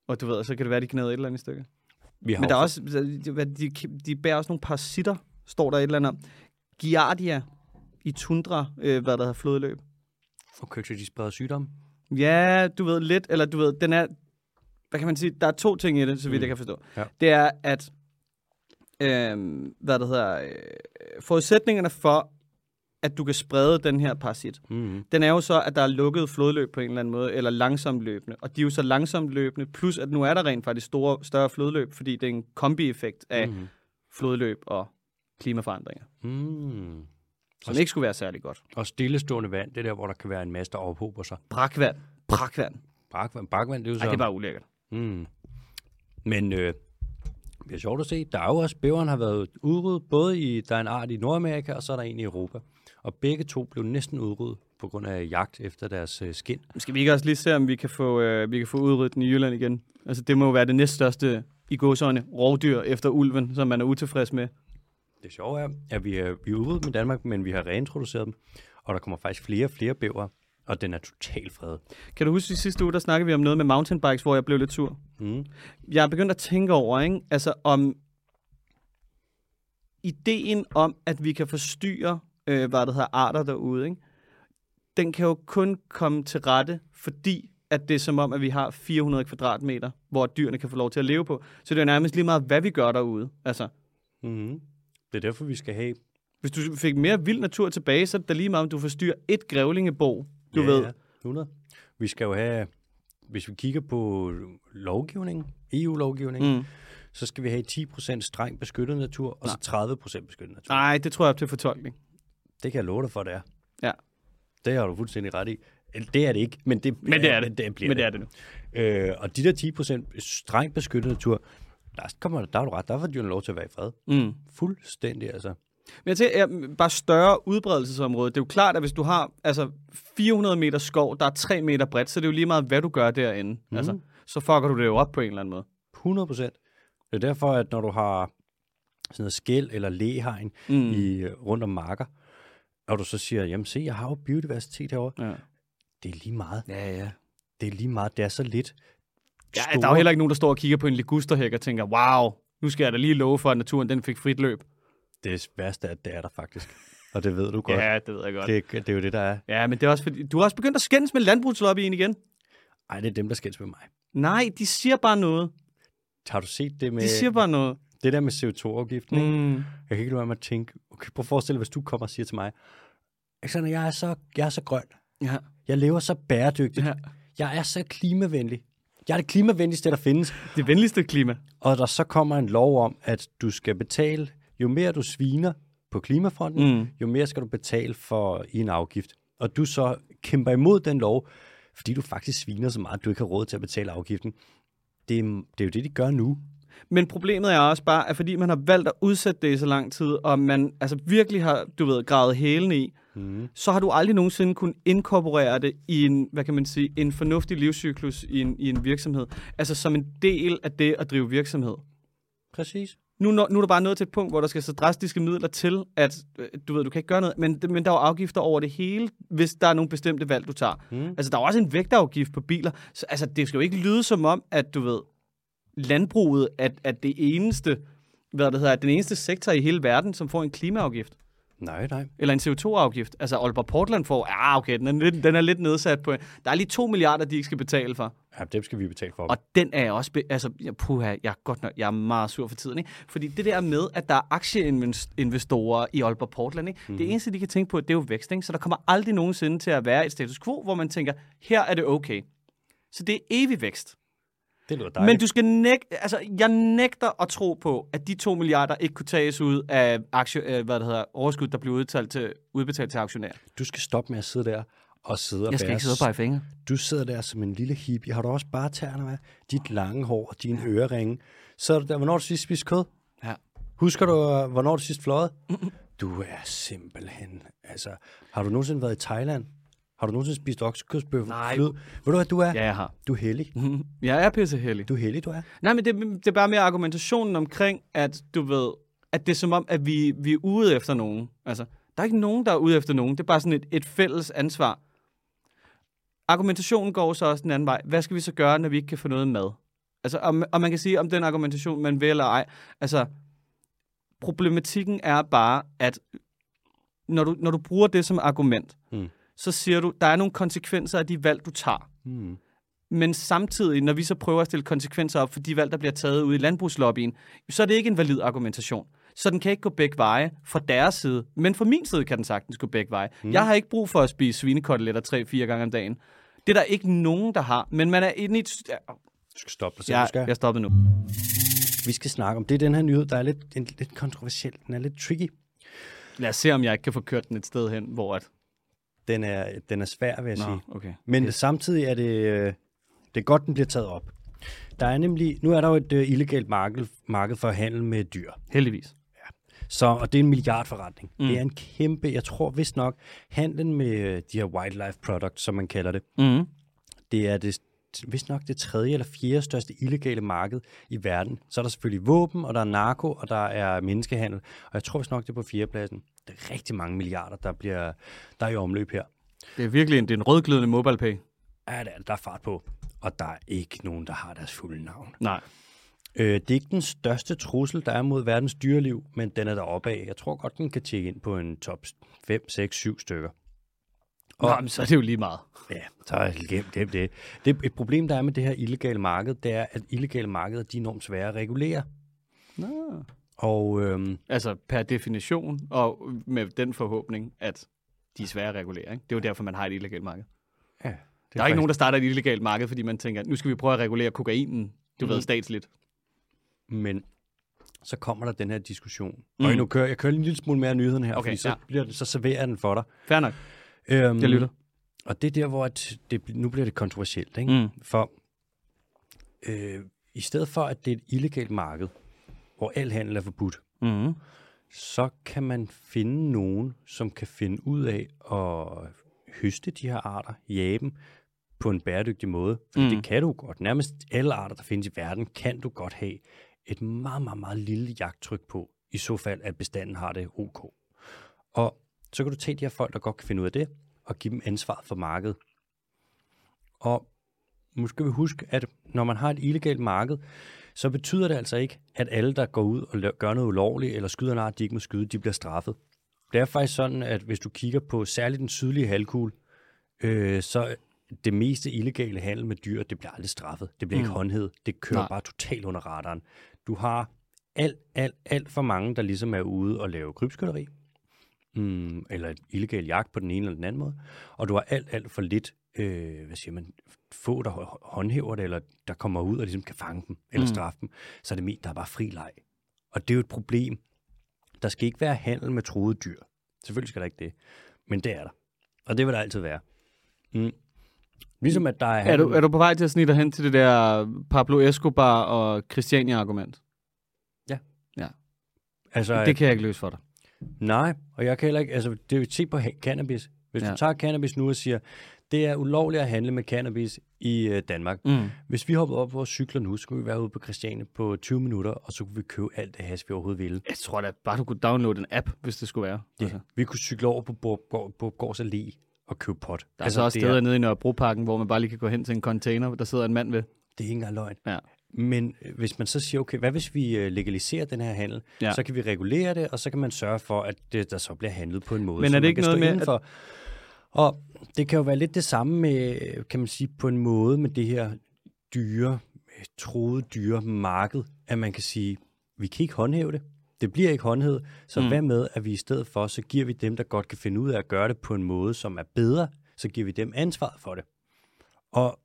og du ved, så kan det være, at de knæder et eller andet stykke. Vi har Men der er også, de, de bærer også nogle parasitter, står der et eller andet om. Giardia i tundra, øh, hvad der hedder flodløb. Okay, så de spreder sygdomme. Ja, du ved lidt, eller du ved, den er, hvad kan man sige, der er to ting i det, så vidt Mm. jeg kan forstå. Ja. Det er, at, øh, hvad der hedder, øh, forudsætningerne for, at du kan sprede den her parasit, Mm. den er jo så, at der er lukket flodløb på en eller anden måde, eller langsomt løbende. Og de er jo så langsomt løbende, plus at nu er der rent faktisk store, større flodløb, fordi det er en kombi-effekt af. Mm. flodløb og klimaforandringer, Mm. som ikke skulle være særlig godt. Og stillestående vand, det er der, hvor der kan være en masse, der ophober sig. Brakvand. Brakvand. Bakvand, bakvand det er jo så... Ej, det er bare ulækkert. Mm. Men øh, det er sjovt at se. Der er jo også, bæveren har været udryddet, både i, der er en art i Nordamerika, og så er der en i Europa. Og begge to blev næsten udryddet på grund af jagt efter deres øh, skin. Skal vi ikke også lige se, om vi kan få, øh, vi kan få udryddet den i Jylland igen? Altså, det må jo være det næststørste i godsøjne rovdyr efter ulven, som man er utilfreds med. Det sjove er, at vi er, vi er udryddet med Danmark, men vi har reintroduceret dem, og der kommer faktisk flere og flere bæver, og den er totalt fredet. Kan du huske, i sidste uge, der snakkede vi om noget med mountainbikes, hvor jeg blev lidt sur? Mm. Jeg er begyndt at tænke over, ikke? Altså, om ideen om, at vi kan forstyrre, øh, hvad det hedder, arter derude, ikke? Den kan jo kun komme til rette, fordi at det er som om, at vi har 400 kvadratmeter, hvor dyrene kan få lov til at leve på. Så det er jo nærmest lige meget, hvad vi gør derude. Altså, Mm. Det er derfor, vi skal have... Hvis du fik mere vild natur tilbage, så er det da lige meget, om du forstyrrer et grævlingebo, du ja, ved. Ja, 100. Vi skal jo have... Hvis vi kigger på lovgivning, EU-lovgivning, Mm. så skal vi have 10% streng beskyttet natur, og så 30% beskyttet natur. Nej, det tror jeg er til fortolkning. Det kan jeg love dig for, det er. Ja. Det har du fuldstændig ret i. Det er det ikke, men det, Men det er det. Det, bliver Men det er det nu. Øh, og de der 10% strengt beskyttet natur, der, kommer, der har du ret, der får dyrene lov til at være i fred. Mm. Fuldstændig, altså. Men jeg tænker, ja, bare større udbredelsesområde. Det er jo klart, at hvis du har altså, 400 meter skov, der er 3 meter bredt, så er det jo lige meget, hvad du gør derinde. Mm. Altså, så fucker du det jo op på en eller anden måde. 100 procent. Det er derfor, at når du har sådan noget skæld eller læhegn Mm. mm. i, øh, rundt om marker, og du så siger, jamen se, jeg har jo biodiversitet herovre. Ja. Det er lige meget. ja, ja. Det er lige meget. Det er så lidt. Ja, der er jo heller ikke nogen, der står og kigger på en ligusterhæk og tænker, wow, nu skal jeg da lige love for, at naturen den fik frit løb. Det værste er, at det er der faktisk. Og det ved du godt. Ja, det ved jeg godt. Det, det er jo det, der er. Ja, men det er også fordi, du har også begyndt at skændes med landbrugslobbyen igen. Ej, det er dem, der skændes med mig. Nej, de siger bare noget. Har du set det med De siger bare noget. det der med CO2-afgiften? ikke? Mm. Jeg kan ikke lade være med at tænke, okay, prøv at forestille dig, hvis du kommer og siger til mig, Alexander, jeg er så, jeg er så grøn. Ja. Jeg lever så bæredygtigt. Ja. Jeg er så klimavenlig. Jeg er det klimavenligste, der findes. Det venligste klima. Og der så kommer en lov om, at du skal betale, jo mere du sviner på klimafronten, Mm. jo mere skal du betale for i en afgift. Og du så kæmper imod den lov, fordi du faktisk sviner så meget, at du ikke har råd til at betale afgiften. Det er, det er jo det, de gør nu. Men problemet er også bare, at fordi man har valgt at udsætte det i så lang tid, og man altså virkelig har, du ved, gravet hælene i, Mm. så har du aldrig nogensinde kun inkorporere det i en, hvad kan man sige, en fornuftig livscyklus i en, i en virksomhed. Altså som en del af det at drive virksomhed. Præcis. nu, nu er der bare nået til et punkt, hvor der skal så drastiske midler til, at øh, du ved, du kan ikke gøre noget, men, men der er jo afgifter over det hele, hvis der er nogle bestemte valg, du tager. Mm. Altså, der er jo også en vægtafgift på biler. Så, altså, det skal jo ikke lyde som om, at du ved, landbruget er, er det eneste, hvad det hedder, den eneste sektor i hele verden, som får en klimaafgift. Nej, nej. Eller en CO2-afgift. Altså, Aalborg Portland får, ja, okay, den er, lidt, den er lidt nedsat på. Der er lige 2 milliarder, de ikke skal betale for. Ja, dem skal vi betale for. Og den er jeg også, be- altså, jeg, puha, jeg er godt nok, jeg er meget sur for tiden, ikke? Fordi det der med, at der er aktieinvestorer i Aalborg Portland, ikke? Mm. Det eneste, de kan tænke på, det er jo vækst, ikke? Så der kommer aldrig nogensinde til at være et status quo, hvor man tænker, her er det okay. Så det er evig vækst. Det lyder Men dejligt. du skal nægte, altså, jeg nægter at tro på, at de 2 milliarder ikke kunne tages ud af aktie, øh, hvad det hedder, overskud, der bliver udbetalt til, udbetalt til aktionærer. du skal stoppe med at sidde der og sidde og Jeg skal bære ikke sidde og pege fingre. Du sidder der som en lille hippie. Har du også bare tæerne med? Dit lange hår og dine øreringe. Så er du der, hvornår du sidst spist kød? Ja. Husker du, øh, hvornår du sidst fløjet? Du er simpelthen... Altså, har du nogensinde været i Thailand? Har du nogensinde spist oksekødsbøf? Nej. Flød? Ved du, hvad du er? Ja, jeg har. Du er heldig. Jeg er pisseheldig. Du er heldig, du er. Nej, men det, det er bare mere argumentationen omkring, at du ved, at det er som om, at vi, vi er ude efter nogen. Altså, der er ikke nogen, der er ude efter nogen. Det er bare sådan et, et fælles ansvar. Argumentationen går så også den anden vej. Hvad skal vi så gøre, når vi ikke kan få noget mad? Altså, om, og man kan sige, om den argumentation, man vil eller ej. Altså, problematikken er bare, at når du, når du bruger det som argument, Mm. Så siger du, der er nogle konsekvenser af de valg, du tager. Hmm. Men samtidig, når vi så prøver at stille konsekvenser op for de valg, der bliver taget ude i landbrugslobbyen, så er det ikke en valid argumentation. Så den kan ikke gå begge veje fra deres side. Men fra min side kan den sagtens gå begge veje. Mm. Jeg har ikke brug for at spise svinekoteletter tre-fire gange om dagen. Det er der ikke nogen, der har. Men man er inde i et... Ja, Du skal stoppe dig selv. jeg, du skal. jeg stoppede nu. Vi skal snakke om det. er Den her nyhed, der er lidt, en, lidt kontroversiel. Den er lidt tricky. Lad os se, om jeg ikke kan få kørt den et sted hen, hvor at... Den er, den er svær, vil jeg sige. Nå, okay. Men samtidig er det, øh, det er godt, den bliver taget op. Der er nemlig, nu er der jo et uh, illegalt marked, marked for handel med dyr. Heldigvis. Så, og det er en milliardforretning. Mm. Mm. Det er en kæmpe, jeg tror vist nok, handlen med øh, de her wildlife products, som man kalder det, Mm. det er det, vist nok det tredje eller fjerde største illegale marked i verden. Så er der selvfølgelig våben, og der er narko, og der er menneskehandel. Og jeg tror vist nok, det er på fjerdepladsen. Der er rigtig mange milliarder, der, bliver, der er i omløb her. Det er virkelig en, det er en rødglødende mobile pay. Ja, der, der er fart på. Og der er ikke nogen, der har deres fulde navn. Nej. Øh, det er ikke den største trussel, der er mod verdens dyreliv, men den er deroppe af. Jeg tror godt, den kan tjekke ind på en top 5, 6, 7 stykker. Nå, Og- men så er det jo lige meget. Ja, så er det gemt det. det. Et problem, der er med det her illegale marked, det er, at illegale markeder de er enormt svære at regulere. Nå. Og øhm, Altså per definition, og med den forhåbning, at de er svære at regulere. Ikke? Det er jo derfor, man har et illegalt marked. ja, det Der er ikke nogen, der starter et illegalt marked, fordi man tænker, nu skal vi prøve at regulere kokainen, du Mhm. ved, statsligt. Men så kommer der den her diskussion. Mm. Mm. Og nu kører jeg kører en lille smule mere af nyheden her, Okay, fordi så, ja. bliver så serverer jeg den for dig. Fair nok. Øhm, Jeg lytter. Og det er der, hvor at det, nu bliver det kontroversielt. Ikke? Mm. For øh, i stedet for, at det er et illegalt marked, hvor al handel er forbudt, Mm. så kan man finde nogen, som kan finde ud af at høste de her arter, jage dem på en bæredygtig måde. For Mm. det kan du godt. Nærmest alle arter, der findes i verden, kan du godt have et meget, meget, meget lille jagttryk på, i så fald, at bestanden har det ok. Og så kan du tage de her folk, der godt kan finde ud af det, og give dem ansvaret for markedet. Og nu skal vi huske, at når man har et illegalt marked, så betyder det altså ikke, at alle, der går ud og gør noget ulovligt, eller skyder en art, de ikke må skyde, de bliver straffet. Det er faktisk sådan, at hvis du kigger på særligt den sydlige halvkugle, øh, så det meste illegale handel med dyr, det bliver aldrig straffet. Det bliver mm. ikke håndhævet. Det kører. Nej. bare totalt under radaren. Du har alt, alt, alt for mange, der ligesom er ude og lave krybskytteri, mm, eller et illegal jagt på den ene eller den anden måde, og du har alt, alt for lidt, øh, hvad siger man, få, der hå- håndhæver det, eller der kommer ud og ligesom kan fange dem, eller Mm. straffe dem, så er det mest, der er bare fri leg. Og det er jo et problem. Der skal ikke være handel med troede dyr. Selvfølgelig skal der ikke det, men det er der. Og det vil der altid være. Mm. Ligesom at der er, Er du, er du på vej til at snige dig hen til det der Pablo Escobar og Christiania-argument? altså, Det kan jeg ikke løse for dig. Nej, og jeg kan heller ikke, altså det er jo se på cannabis. Hvis ja. Du tager cannabis nu og siger, Det er ulovligt at handle med cannabis i øh, Danmark. Mm. Hvis vi hoppede op på vores cykler nu, så skulle vi være ude på Christiane på 20 minutter, og så kunne vi købe alt det hash, vi overhovedet ville. Jeg tror da bare, du kunne downloade en app, hvis det skulle være. Ja. Altså. Vi kunne cykle over på Borgårds på Gårds Allé og købe pot. Der er altså, så også det er, steder nede i Nørrebroparken, hvor man bare lige kan gå hen til en container, der sidder en mand ved. Det er ikke engang løgn. Ja. Men øh, hvis man så siger, okay, hvad hvis vi øh, legaliserer den her handel, Ja. så kan vi regulere det, og så kan man sørge for, at det, der så bliver handlet på en måde, Men er det man ikke kan noget stå med, at- indenfor. Og det kan jo være lidt det samme med, kan man sige, på en måde med det her dyre, øh, troede dyre marked, at man kan sige, vi kan ikke håndhæve det. Det bliver ikke håndhævet, så mm. hvad med, at vi i stedet for, så giver vi dem, der godt kan finde ud af at gøre det på en måde, som er bedre, så giver vi dem ansvaret for det. Og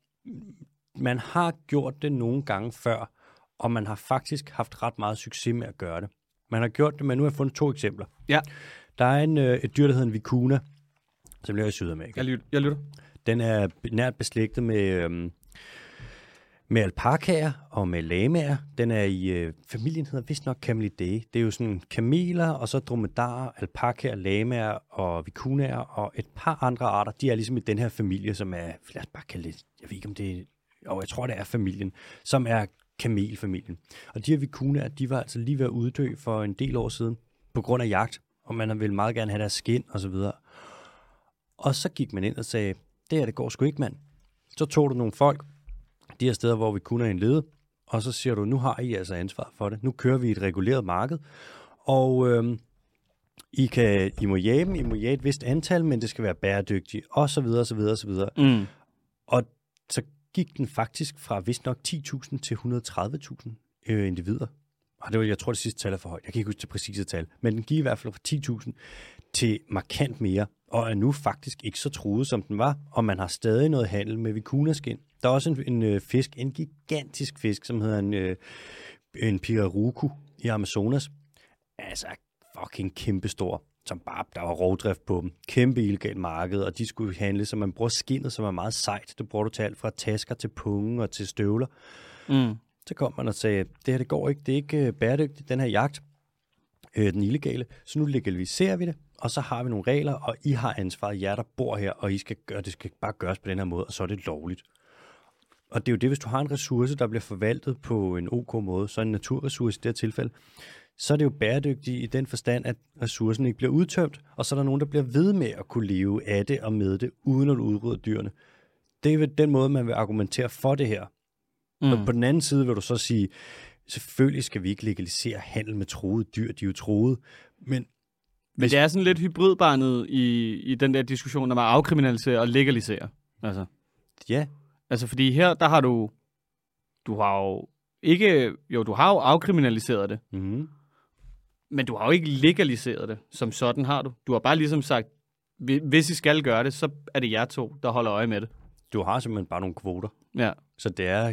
man har gjort det nogle gange før, og man har faktisk haft ret meget succes med at gøre det. Man har gjort det, men nu har jeg fundet to eksempler. Ja. Der er en, øh, et dyr, der hedder en vicuna, som lever i Sydamerika. Jeg lytter. Jeg lytter. Den er nært beslægtet med, øhm, med alpakaer og med lamaer. Den er i, øh, familien hedder vist nok Camelidae. Det er jo sådan kameler, og så dromedarer, alpakaer, lamaer og vicunaer, og et par andre arter. De er ligesom i den her familie, som er, lad os bare kalde det, jeg ved ikke om det er, jo, jeg tror det er familien, som er kamelfamilien. Og de her vicunaer, de var altså lige ved at uddø for en del år siden, på grund af jagt, og man ville meget gerne have deres skin og så videre. Og så gik man ind og sagde, det her, det går sgu ikke, mand. Så tog du nogle folk, de her steder, hvor vi kun er en lede, og så siger du, nu har I altså ansvar for det. Nu kører vi et reguleret marked, og øhm, I, kan, I må jage dem, I må jage et vist antal, men det skal være bæredygtigt, og så videre, og så videre, og så videre. Mm. Og gik den faktisk fra vist nok 10.000 til 130.000 øh, individer. Og det var, jeg tror, det sidste tal er for højt. Jeg kan ikke huske det præcise tal. Men den gik i hvert fald fra 10.000 til markant mere, og er nu faktisk ikke så truet, som den var. Og man har stadig noget handel med vikunaskin. Der er også en, en øh, fisk, en gigantisk fisk, som hedder en, øh, en piraruku i Amazonas. Altså fucking kæmpestor, som bare, der var rovdrift på dem. Kæmpe illegal marked, og de skulle handle, så man bruger skinnet, som er meget sejt. Det bruger du til alt fra tasker til punge og til støvler. Mm. Så kom man og sagde, det her det går ikke, det er ikke øh, bæredygtigt, den her jagt, øh, den illegale, så nu legaliserer vi det, og så har vi nogle regler, og I har ansvaret, jer der bor her, og I skal gøre, det skal bare gøres på den her måde, og så er det lovligt. Og det er jo det, hvis du har en ressource, der bliver forvaltet på en ok måde, så en naturressource i det her tilfælde, så er det jo bæredygtigt i den forstand, at ressourcen ikke bliver udtømt, og så er der nogen, der bliver ved med at kunne leve af det og med det, uden at udrydde dyrene. Det er den måde, man vil argumentere for det her. Mm. Og på den anden side vil du så sige, selvfølgelig skal vi ikke legalisere handel med troede dyr, de er jo troede, men Men det er sådan lidt hybridbarnet i, i den der diskussion, når man afkriminaliserer og legaliserer. Altså, ja, altså fordi her, der har du, du har jo ikke, jo, du har jo afkriminaliseret det, mm-hmm. Men du har jo ikke legaliseret det, som sådan har du. Du har bare ligesom sagt, "Hvi- hvis I skal gøre det, så er det jer to, der holder øje med det. du har simpelthen bare nogle kvoter, Ja. så det er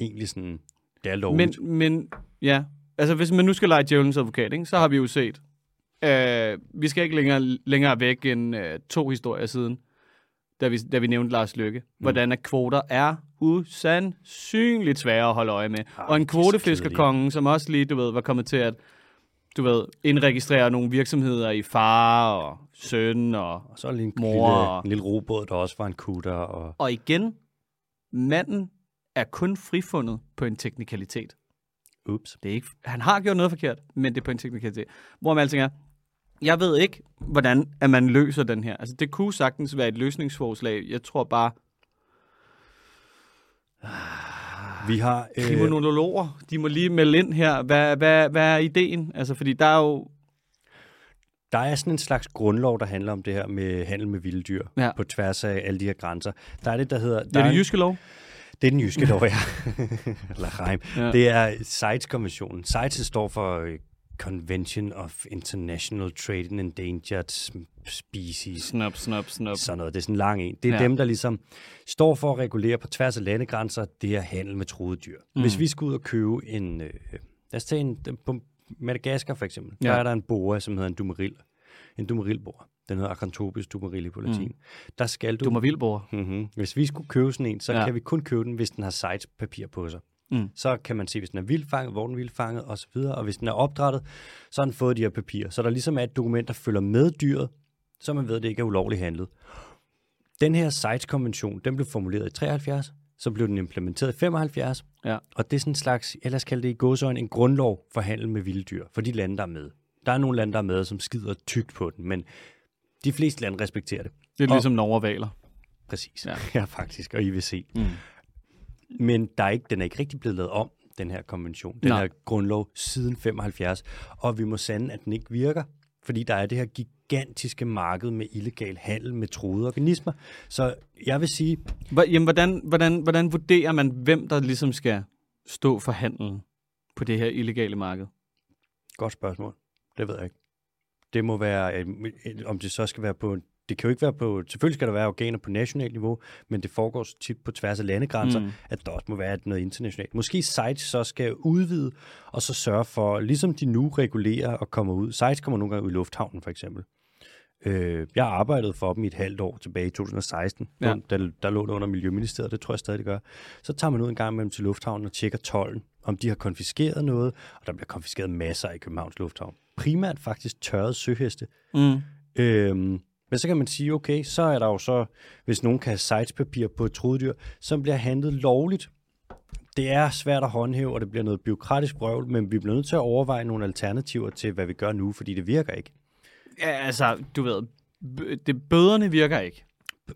egentlig sådan, det er lovligt. Men, men ja, altså hvis man nu skal lege djævelens advokat, ikke, så har vi jo set, øh, vi skal ikke længere, længere væk end øh, to historier siden, da vi, da vi nævnte Lars Lykke, mm. hvordan at kvoter er usandsynligt svære at holde øje med. Ah, og en er kvotefiskerkonge, som også lige, du ved, var kommet til at, du ved, indregistrere nogle virksomheder i far og søn og, og så en, mor- lille, en lille robåd, der også var en kutter, og og igen, manden er kun frifundet på en teknikalitet. ups. Det er ikke, han har gjort noget forkert, men det er på en teknikalitet. Hvor man alting er, jeg ved ikke, hvordan at man løser den her. Altså, det kunne sagtens være et løsningsforslag. Jeg tror bare, Vi har, øh, kriminologer, de må lige melde ind her. Hvad, hvad, hvad er ideen? Altså, fordi der er jo... der er sådan en slags grundlov, der handler om det her med handel med vilde dyr, Ja. på tværs af alle de her grænser. Der er det, der hedder... Det er en- det jyske lov. Det er den jyske lov, ja. Eller reim. Ja. Ja. Det er CITES-konventionen. CITES står for øh, Convention of International Trade in Endangered Species. Snop, snop, snop. Sådan noget. Det er sådan en lang en. Det er Ja. dem, der ligesom står for at regulere på tværs af landegrænser det her handel med troede dyr. Mm. Hvis vi skal ud og købe en... Øh, lad os tage en... På Madagaskar for eksempel. Ja. Der er der en boa, som hedder en dumeril. En dumerilboa. Den hedder Acranthopus dumerili på latin. Mm. Der skal du... Du må vildbord. Mm-hmm. Hvis vi skulle købe sådan en, så Ja. kan vi kun købe den, hvis den har CITES-papir på sig. Mm. Så kan man se, hvis den er vildfanget, hvor den er vildfanget osv. Og hvis den er opdrettet, så har den fået de her papirer. Så der ligesom er et dokument, der følger med dyret, så man ved, at det ikke er ulovligt handlet. Den her CITES-konvention, den blev formuleret i 73, så blev den implementeret i 75, Ja. og det er sådan en slags, ellers kalde det i godsøjne, en grundlov for handel med vilde dyr, for de lande, der er med. Der er nogle lande, der er med, som skider tykt på den, men de fleste lande respekterer det. Det er Og- ligesom Norge og Valer. Præcis. Ja. Ja, faktisk, og IWC. Mm. Men der er ikke, den er ikke rigtig blevet lavet om, den her konvention, den Nej. her grundlov, siden 75. Og vi må sande, at den ikke virker, fordi der er det her gigantiske marked med illegal handel med troede organismer. Så jeg vil sige, Jamen, hvordan, hvordan, hvordan vurderer man, hvem der ligesom skal stå for handelen på det her illegale marked? godt spørgsmål. Det ved jeg ikke. Det må være, øh, om det så skal være på, det kan jo ikke være på, selvfølgelig skal der være organer på nationalt niveau, men det foregår så tit på tværs af landegrænser, Mm. at der også må være noget internationalt. Måske sites så skal udvide, og så sørge for, ligesom de nu regulerer og kommer ud. Sites kommer nogle gange ud i lufthavnen, for eksempel. Øh, jeg arbejdede for dem i et halvt år tilbage i 2016. Ja. Ja. Der, der lå det under Miljøministeriet, det tror jeg stadig, det gør. Så tager man ud en gang imellem til lufthavnen og tjekker tollen, om de har konfiskeret noget, og der bliver konfiskeret masser i Københavns Lufthavn. Primært faktisk tørrede søheste. Mm. Øhm, men så kan man sige, okay, så er der jo så, hvis nogen kan have sitespapir på et trodedyr, som bliver handlet lovligt. Det er svært at håndhæve, og det bliver noget byråkratisk brøvl, men vi bliver nødt til at overveje nogle alternativer til, hvad vi gør nu, fordi det virker ikke. Ja, altså, du ved, det, bøderne virker ikke.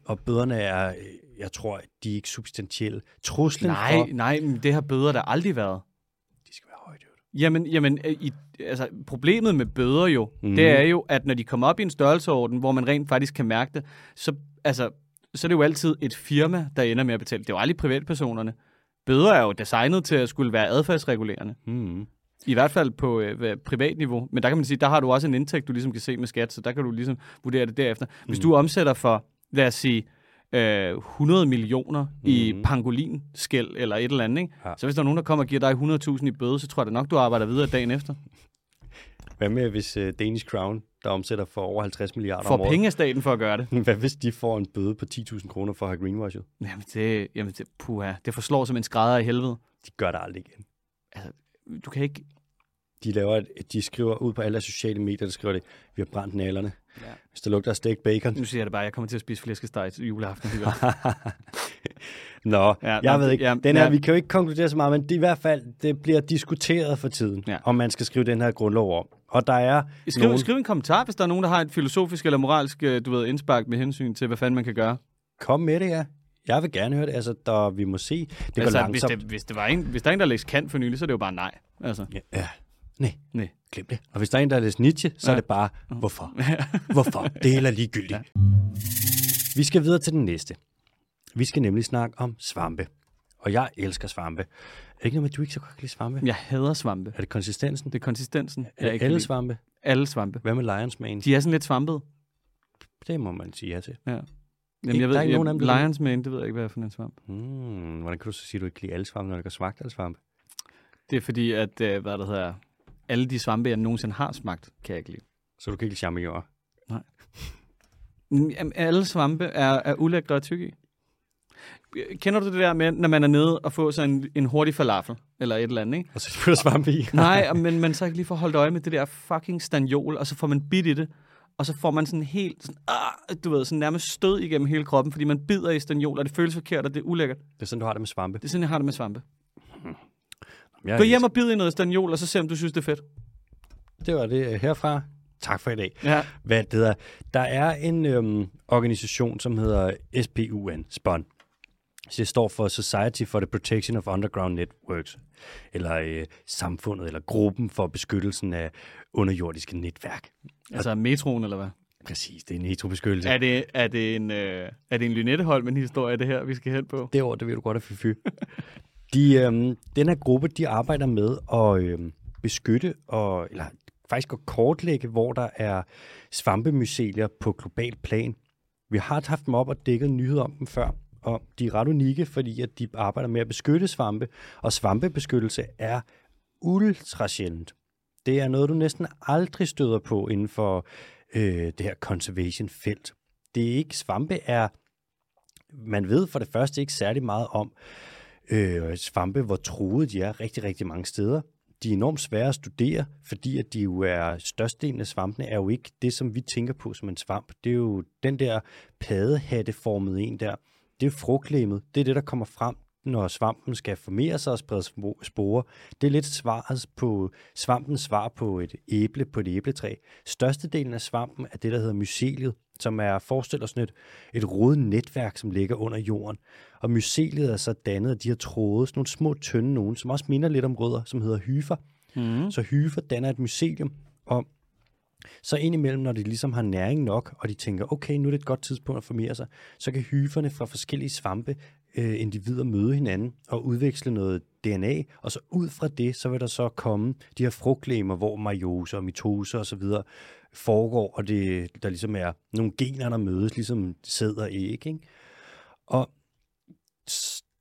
Og bøderne er, jeg tror, de er ikke substantielle. Truslen Nej, for, nej, men det har bøder der aldrig været. de skal være højt. Jamen, jamen øh, i, altså, problemet med bøder jo, mm. Det er jo, at når de kommer op i en størrelseorden, hvor man rent faktisk kan mærke det, så, altså, så er det jo altid et firma, der ender med at betale. Det er jo aldrig privatpersonerne. Bøder er jo designet til at skulle være adfærdsregulerende. Mm. I hvert fald på øh, hvad- privat niveau. Men der kan man sige, der har du også en indtægt, du ligesom kan se med skat, så der kan du ligesom vurdere det derefter. Hvis Mm. du omsætter for, lad os sige, øh, 100 millioner i Mhm. pangolinskæld eller et eller andet, ikke? Ja. så hvis der er nogen, der kommer og giver dig 100.000 i bøde, så tror jeg da nok, du arbejder videre dagen efter. Hvad med, hvis uh, Danish Crown, der omsætter for over 50 milliarder om Får året, penge af staten for at gøre det. hvad hvis de får en bøde på 10.000 kroner for at have greenwashet? Jamen det, jamen det, puha, det forslår som en skrædder i helvede. De gør det aldrig igen. Du kan ikke... De, laver et, de skriver ud på alle sociale medier, der skriver det, vi har brændt nalerne. Ja. Hvis der lugter af stegt bacon. Nu siger jeg det bare, jeg kommer til at spise flæskesteg til juleaften. Nå, Ja, ja, jeg nej, ved ikke. ja, den her, ja. vi kan jo ikke konkludere så meget, men det i hvert fald, det bliver diskuteret for tiden, Ja. ja. om man skal skrive den her grundlov om. Og der er Skriv, nogen, skriv en kommentar, hvis der er nogen, der har et filosofisk eller moralsk øh, du ved, indspark med hensyn til, hvad fanden man kan gøre. kom med det her. Jeg vil gerne høre det. Altså, der, vi må se. Det går altså, hvis, langsomt. det, hvis, det var en, hvis der er en, der lægger kant for nylig, så er det jo bare nej. Altså. Ja, ja. Nej, Nej. glem det. Og hvis der er en, der har læst Nietzsche, så Ja. er det bare, hvorfor? Hvorfor? Det er heller ligegyldigt. Ja. Vi skal videre til den næste. Vi skal nemlig snakke om svampe. Og jeg elsker svampe. Er det ikke noget med, at du ikke så godt kan lide svampe? Jeg hader svampe. Er det konsistensen? Det er konsistensen. Er kan alle lide. svampe? Alle svampe. Hvad med Lions Mane? De er sådan lidt svampede. Det må man sige ja til. Ja. Jamen, jeg ved, der er ikke jeg, nogen af dem, Lions Mane, det ved jeg ikke, hvad er for en svamp. Hmm, hvordan kan du så sige, at du ikke kan lide alle svampe, når du ikke har smagt alle svampe? Det er fordi, at, øh, hvad der hedder, alle de svampe, jeg nogensinde har smagt, kan jeg ikke lide. Så du kan ikke lide champignoner? Jamen, alle svampe er, er ulækre at tykke i. Kender du det der med, når man er nede og får sådan en, en hurtig falafel, eller et eller andet, ikke? Og så putter svampe i? Nej, men man så ikke lige får holdt øje med det der fucking stanjol, og så får man bit i det, og så får man sådan helt, sådan, ah, du ved, sådan nærmest stød igennem hele kroppen, fordi man bider i stanjol, og det føles forkert, og det er ulækkert. Det er sådan, du har det med svampe. Det er sådan, jeg har det med svampe. Jeg Gå hjem og bid i noget stanjol, og så se, om du synes, det er fedt. Det var det øh, herfra. Tak for i dag. Ja. Hvad det hedder. Der er en øhm, organisation, som hedder SPUN, SPUN. Så det står for Society for the Protection of Underground Networks, eller øh, samfundet, eller gruppen for beskyttelsen af underjordiske netværk. Altså metroen, eller hvad? Præcis, det er en netrobeskyttelse. Er det, er det en, øh, er det en Lynettehold, men historie, det her, vi skal hen på? Det ord, det ved du godt at fy De, øh, den her gruppe, de arbejder med at øh, beskytte, og, eller faktisk at kortlægge, hvor der er svampemycelier på global plan. Vi har haft dem op og dækket nyheder om dem før, og de er ret unikke, fordi at de arbejder med at beskytte svampe, og svampebeskyttelse er ultra sjældent. Det er noget, du næsten aldrig støder på inden for øh, det her conservation-felt. Det er ikke, svampe er, man ved for det første ikke særlig meget om øh, svampe, hvor truede de er rigtig, rigtig mange steder. de er enormt svære at studere, fordi at de jo er, størstedelen af svampene er jo ikke det, som vi tænker på som en svamp. Det er jo den der paddehatteformede en der. Det er frugtlemmet. Det er det, der kommer frem, når svampen skal formere sig og sprede sporer. Det er lidt svaret på svampens svar på et æble på et æbletræ. Størstedelen af svampen er det, der hedder myceliet, som er forestiller sådan et, et rodet netværk, som ligger under jorden. Og myceliet er så dannet af de her tråde, sådan nogle små tynde nogen, som også minder lidt om rødder, som hedder hyfer. Mm. Så hyfer danner et mycelium, og så indimellem, når de ligesom har næring nok, og de tænker, okay, nu er det et godt tidspunkt at formere sig, så kan hyferne fra forskellige svampe øh, individer møde hinanden og udveksle noget DNA, og så ud fra det, så vil der så komme de her frugtlemer, hvor meiose og mitose og så videre foregår, og det, der ligesom er nogle gener, der mødes, ligesom sæd og æg, ikke? Og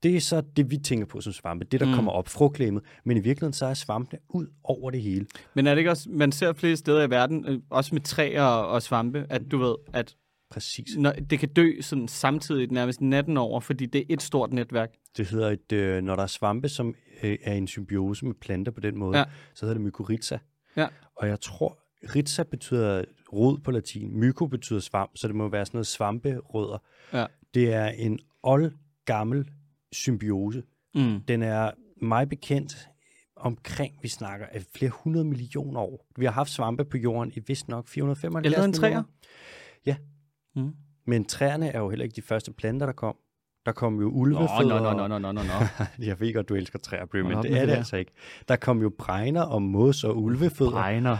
det er så det, vi tænker på som svampe, det der Mm. mm. kommer op, frugtlemmet, men i virkeligheden så er svampene ud over det hele. Men er det ikke også, man ser flere steder i verden, øh, også med træer og svampe, at du ved, at Præcis. når, det kan dø sådan samtidig nærmest natten over, fordi det er et stort netværk. Det hedder et, øh, når der er svampe, som øh, er en symbiose med planter på den måde, ja. så hedder det mykorrhiza. Ja. Og jeg tror, rhiza betyder rod på latin. Myko betyder svamp, så det må være sådan noget svamperødder. Ja. Det er en oldgammel symbiose. Mm. Den er mig bekendt omkring, vi snakker af flere hundrede millioner år. Vi har haft svampe på jorden i vist nok 475 Ældre end træer? Ja. Mm. Men træerne er jo heller ikke de første planter, der kom. Der kom jo Nå, ulvefødder. nå, nå, nå, nå, nå, nå. Jeg ved godt, du elsker træer, Bry, men det er det altså ikke. Der kom jo bregner og mos og ulvefødder. Bregner.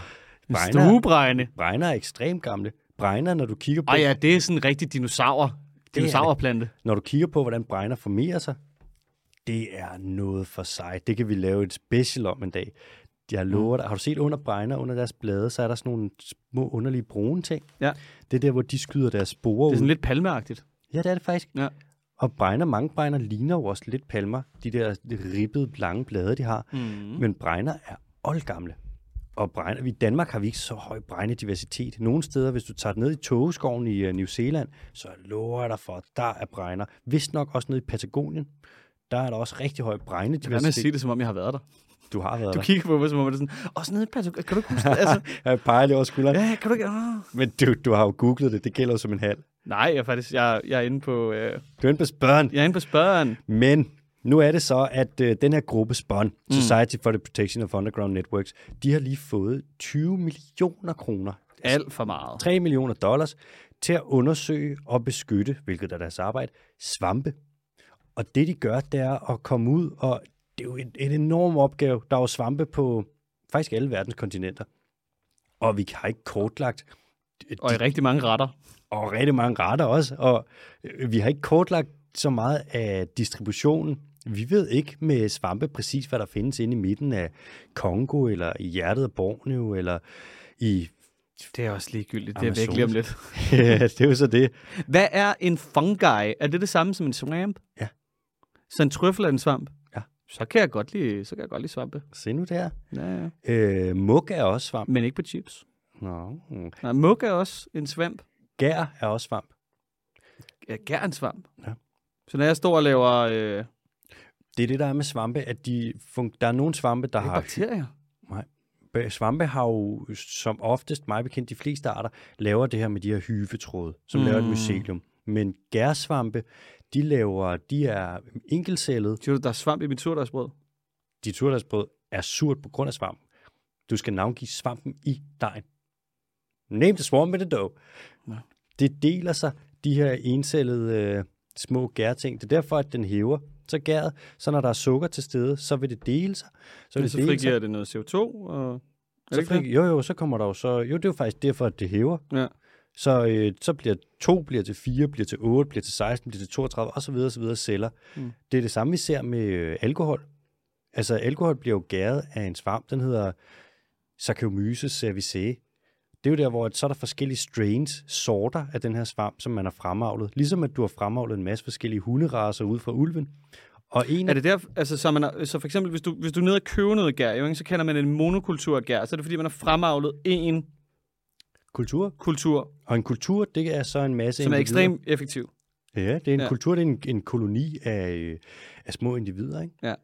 Bregner. stuebregne. Bregner er ekstremt gamle. Bregner, når du kigger på, Ej ja, det er sådan en rigtig dinosaur. Dinosaurplante. når du kigger på, hvordan bregner formerer sig, det er noget for sig. Det kan vi lave et special om en dag. Jeg lover dig. Har du set under bregner, under deres blade, så er der sådan nogle små underlige brune ting. Ja. Det er der, hvor de skyder deres sporer Det er ud. sådan lidt palmeagtigt. Ja, det er det faktisk. Ja. Og bregner, mange bregner ligner jo også lidt palmer. De der ribbede, lange blade, de har. Mm. Men bregner er oldgamle. Og bregner, i Danmark har vi ikke så høj bregnediversitet. Nogle steder, hvis du tager ned i togeskoven i uh, New Zealand, så lover jeg dig for, at der er bregner. Vist nok også nede i Patagonien. Der er der også rigtig høj Hvad med at bregnediversitet. sige det, som om jeg har været der? Du har været Du der. kigger på mig, som om det er sådan, sådan nede i Patagon- kan du ikke huske det? Altså, Jeg peger lige over skulderen. ja, kan du ikke? Oh. Men du, du har jo googlet det. Det gælder jo som en halv. Nej, jeg er faktisk, jeg, jeg er inde på, øh, Du er inde på spørgen. jeg er inde på spørgen. Men nu er det så, at øh, den her gruppe SPON, Society for the Protection of Underground Networks, de har lige fået 20 millioner kroner Alt for meget. 3 millioner dollars til at undersøge og beskytte, hvilket er deres arbejde, svampe. Og det de gør, det er at komme ud, og det er jo en, en enorm opgave. Der er jo svampe på faktisk alle verdens kontinenter. Og vi har ikke kortlagt, Og i rigtig mange retter. og rigtig mange retter også, og øh, vi har ikke kortlagt så meget af distributionen. Vi ved ikke med svampe præcis, hvad der findes inde i midten af Kongo, eller i hjertet af Borneo, eller i... Det er også ligegyldigt. Det er væk lige om lidt. ja, det er jo så det. Hvad er en fungi? Er det det samme som en swamp? Ja. Så en trøffel er en svamp? Ja. Så kan jeg godt lide, så kan jeg godt lide svampe. Se nu der. Ja, ja. Øh, muk er også svamp. Men ikke på chips. Nå. mm. Nej, muk er også en svamp. Gær er også svamp. Ja, gær er en svamp. Ja. Så når jeg står og laver øh, Det er det, der er med svampe, at de fun- der er nogle svampe, der det er har... bakterier. Ba- Svampe har jo som oftest, mig bekendt, de fleste arter, laver det her med de her hyvetråde, som mm. laver et Mm. mycelium. Men gærsvampe, de laver, de er enkeltcellede. Siger du, der er svamp i mit surdejsbrød? Dit surdagsbrød er surt på grund af svamp. Du skal navngive svampen i dejen. Name the swamp in the dough. Ja. Det deler sig, de her encellede øh, små gærting. Det er derfor, at den hæver så gæret. Så når der er sukker til stede, så vil det dele sig. Så vil det så dele frigiver sig. det noget CO2, og... Det Så ikke det? fri, jo, jo, så kommer der jo så... Jo, det er jo faktisk derfor, at det hæver. Ja. Så, øh, så bliver 2 bliver til 4, bliver til 8, bliver til 16, bliver til 32, og så videre, så videre celler. Mm. Det er det samme, vi ser med øh, alkohol. Altså, alkohol bliver jo gæret af en svamp, den hedder Saccharomyces cerevisiae. Det er jo der, hvor så er der forskellige strains, sorter af den her svamp, som man har fremavlet. Ligesom at du har fremavlet en masse forskellige hunderaser ud fra ulven. Og en Er det der, altså, så, man er, så for eksempel, hvis du, hvis du er nede og køber noget gær, jo, ikke, så kalder man det en monokultur af gær. Så er det fordi, man har fremavlet en kultur. kultur, Og en kultur, det er så en masse som er individer. ekstremt effektiv. Ja, det er en Ja. ja. kultur, det er en, en koloni af, øh, af små individer, ikke? Ja.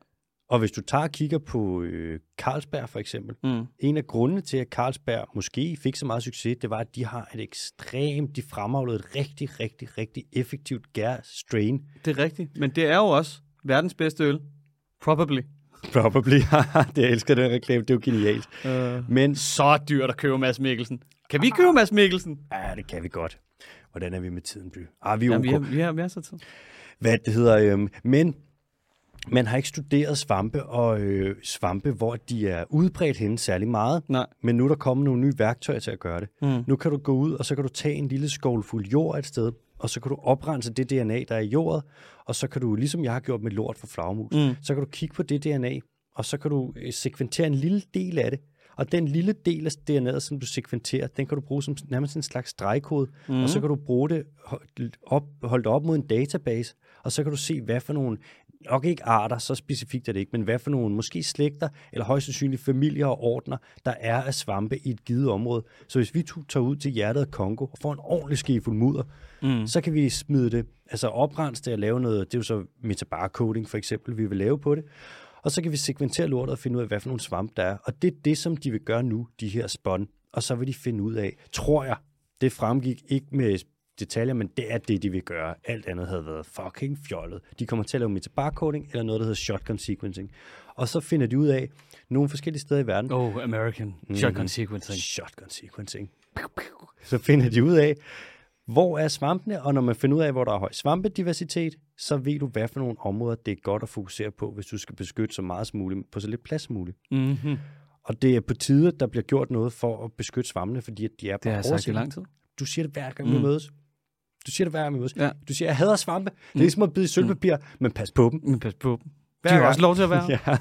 Og hvis du tager og kigger på øh, Carlsberg for eksempel, Mm. en af grundene til, at Carlsberg måske fik så meget succes, det var, at de har et ekstremt, de fremavlede et rigtig, rigtig, rigtig effektivt gær strain. Det er rigtigt. Men det er jo også verdens bedste øl. Probably. Probably. det jeg elsker den reklame, det er jo genialt. Uh. Men Så dyrt at købe Mads Mikkelsen. Kan vi købe Mads Mikkelsen? ja, det kan vi godt. Hvordan er vi med tiden, By? Ah, vi er Ja, okay. vi har, vi har, vi har så tid. hvad det hedder. Øhm, men man har ikke studeret svampe og øh, svampe, hvor de er udbredt henne særlig meget. Nej. Men nu er der kommet nogle nye værktøjer til at gøre det. Mm. Nu kan du gå ud, og så kan du tage en lille skål fuld jord et sted, og så kan du oprense det DNA, der er i jordet, og så kan du, ligesom jeg har gjort med lort for flagmus, Mm. så kan du kigge på det DNA, og så kan du øh, sekventere en lille del af det. Og den lille del af DNA'et, som du sekventerer, den kan du bruge som nærmest en slags stregkode, mm. Og så kan du bruge det holdt op, holdt op mod en database, og så kan du se, hvad for nogle, nok ikke arter, så specifikt er det ikke, men hvad for nogle, måske slægter, eller højst sandsynligt familier og ordner, der er af svampe i et givet område. Så hvis vi to tager ud til hjertet af Kongo og får en ordentlig skefuld mudder, Mm. så kan vi smide det, altså oprense det og lave noget, det er jo så metabar-coding for eksempel, vi vil lave på det. Og så kan vi sekventere lortet og finde ud af, hvad for nogle svampe der er. Og det er det, som de vil gøre nu, de her spånd. Og så vil de finde ud af, tror jeg, det fremgik ikke med detaljer, men det er det, de vil gøre. Alt andet havde været fucking fjollet. De kommer til at lave metabar-coding, eller noget, der hedder shotgun sequencing. Og så finder de ud af, nogle forskellige steder i verden, Oh, American. Shotgun sequencing. Shotgun sequencing. Så finder de ud af, hvor er svampene, og når man finder ud af, hvor der er høj svampediversitet, så ved du, hvad for nogle områder det er godt at fokusere på, hvis du skal beskytte så meget som muligt, på så lidt plads som muligt. Mm-hmm. Og det er på tide, der bliver gjort noget for at beskytte svampene, fordi at de er på Det har jeg sagt i lang tid. Du siger det hver gang, vi Mm. mødes. Du siger det hver gang, vi mødes. Ja. Du siger, jeg hader svampe. Det er ligesom at bide i sølvpapir, men pas på dem. Men pas på dem. De har også lov til at være. Ja.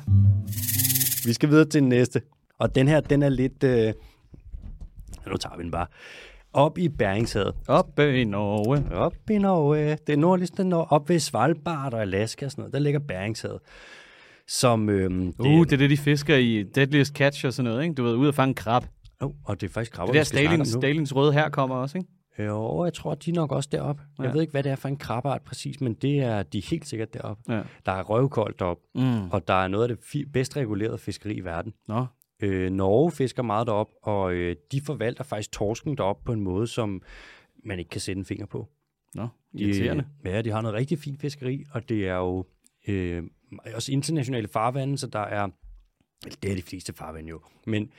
Vi skal videre til den næste. Og den her, den er lidt... Øh... Nu tager vi den bare. Op i Beringshavet. Oppe i Norge. Op i Norge. Det er nordligste Norge. Op ved Svalbard og Alaska og sådan noget. Der ligger Beringshavet. Som... Øhm, det, Uh, det er det, de fisker i Deadliest Catch og sådan noget, ikke? Du ved, ud at fange krab. oh, og det er faktisk krabber, Det der nu. Stalins røde her kommer også, ikke? Jo, jeg tror, de er nok også deroppe. Ja. Jeg ved ikke, hvad det er for en krabbeart præcis, men det er de er helt sikkert deroppe. Ja. Der er røvkoldt deroppe, Mm. og der er noget af det bedst regulerede fiskeri i verden. Nå. Øh, Norge fisker meget derop, og øh, de forvalter faktisk torsken derop på en måde, som man ikke kan sætte en finger på. Nå, irriterende. De, ja, de har noget rigtig fint fiskeri, og det er jo øh, også internationale farvande, så der er det er de fleste farvande jo, men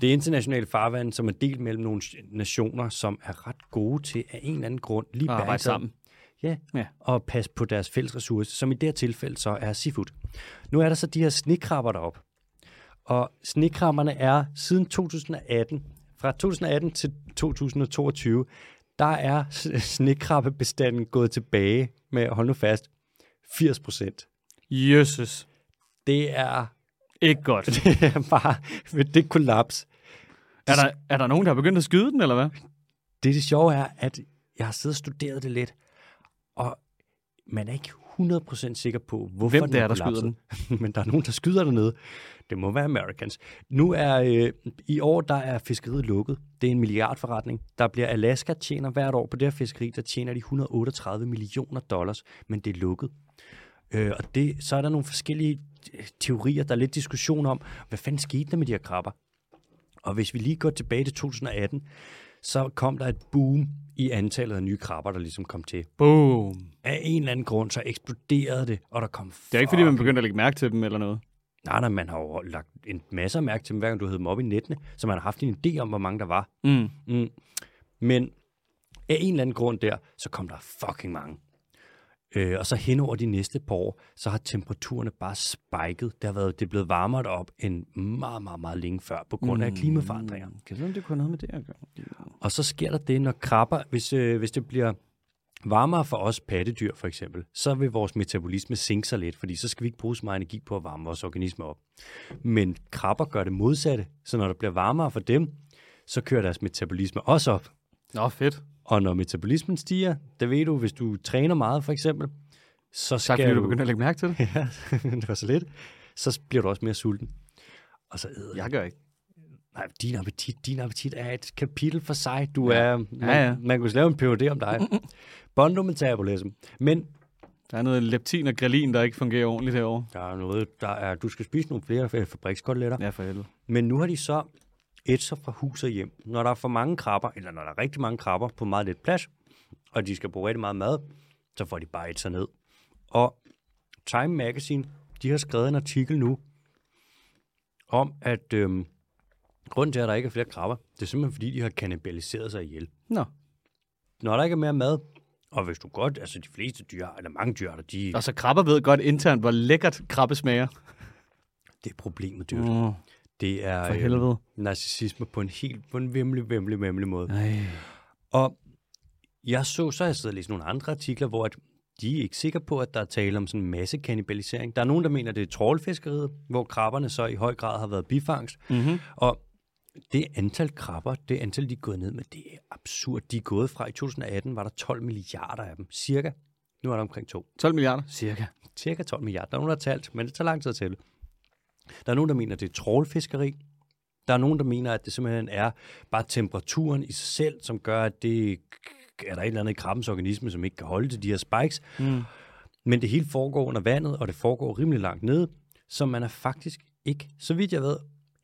det er internationale farvande, som er delt mellem nogle nationer, som er ret gode til af en eller anden grund lige Og arbejde sammen. Ja, Ja. og passe på deres fælles ressourcer, som i det her tilfælde så er seafood. Nu er der så de her snekrabber derop. Og snekrabberne er siden 2018, fra 2018 til 2022, der er snekrabbebestanden gået tilbage med, hold nu fast, 80 procent. Jesus. Det er, Ikke godt. det er bare ved det kollaps. Er der, er der nogen, der har begyndt at skyde den, eller hvad? Det, det sjove er, at jeg har siddet og studeret det lidt, og man er ikke 100% sikker på, hvorfor Hvem det er, der skyder kollapset. Men der er nogen, der skyder dernede. Det må være Americans. Nu er, øh, i år, der er fiskeriet lukket. Det er en milliardforretning. Der bliver Alaska tjener hvert år på det her fiskeri, der tjener de 138 millioner dollars, men det er lukket. Øh, og det, så er der nogle forskellige teorier, der er lidt diskussion om, hvad fanden skete der med de her krabber? Og hvis vi lige går tilbage til 2018, så kom der et boom i antallet af nye krabber, der ligesom kom til. Boom. Af en eller anden grund, så eksploderede det, og der kom Det er ikke, fordi man begyndte at lægge mærke til dem eller noget. Nej, nej, man har jo lagt en masse af mærke til dem, hver gang du hed dem op i nettene, så man har haft en idé om, hvor mange der var. Mm. Mm. Men af en eller anden grund der, så kom der fucking mange. Øh, og så hen over de næste par år, så har temperaturerne bare spiket. Det har været, det er blevet varmere op end meget, meget, meget længe før, på grund af klimaforandringer. Kan om det kunne noget med det at gøre? Og så sker der det, når krabber, hvis, øh, hvis det bliver varmere for os pattedyr for eksempel, så vil vores metabolisme sænke sig lidt, fordi så skal vi ikke bruge så meget energi på at varme vores organisme op. Men krabber gør det modsatte, så når det bliver varmere for dem, så kører deres metabolisme også op. Nå, fedt. Og når metabolismen stiger, det ved du, hvis du træner meget for eksempel, så Tak, skal fordi du begyndte at lægge mærke til det. ja, det var så lidt. Så bliver du også mere sulten. Og så æder Jeg gør ikke. Nej, din appetit, din appetit er et kapitel for sig. Du Ja. er, man, Ja, ja. man kunne lave en PhD om dig. Bondometabolism. Men Der er noget leptin og grelin, der ikke fungerer ordentligt herovre. Der er noget, der er, du skal spise nogle flere øh, fabrikskoteletter. Ja, for helvede. Men nu har de så sig fra hus og hjem. Når der er for mange krabber, eller når der er rigtig mange krabber på meget lidt plads, og de skal bruge rigtig meget mad, så får de bare sig ned. Og Time Magazine, de har skrevet en artikel nu, om at øhm, grunden til, at der ikke er flere krabber, det er simpelthen fordi, de har kannibaliseret sig ihjel. Nå. Når der ikke er mere mad, og hvis du godt, altså de fleste dyr, eller mange dyr, de, Og så krabber ved godt internt, hvor lækkert krabbe smager. det er problemet, dyrt. Mm, Det er for øhm, helvede. narcissisme på en helt, på en vemmelig, vemmelig, vemmelig måde. Nej. Og jeg så, så har jeg siddet og læst nogle andre artikler, hvor at de er ikke sikre på, at der er tale om sådan en masse kannibalisering. Der er nogen, der mener, det er trålfiskeriet, hvor krabberne så i høj grad har været bifangst. Mm-hmm. Og det antal krabber, det antal, de er gået ned med, det er absurd. De er gået fra, i 2018 var der 12 milliarder af dem, cirka. Nu er der omkring to. 12 milliarder. Cirka. Cirka 12 milliarder. Der er nogen, der har talt, men det tager lang tid at tælle. Der er nogen, der mener, det er trålfiskeri. Der er nogen, der mener, at det simpelthen er bare temperaturen i sig selv, som gør, at det er der et eller andet i krabbens organisme, som ikke kan holde til de her spikes. Mm. Men det hele foregår under vandet, og det foregår rimelig langt nede, så man er faktisk ikke, så vidt jeg ved,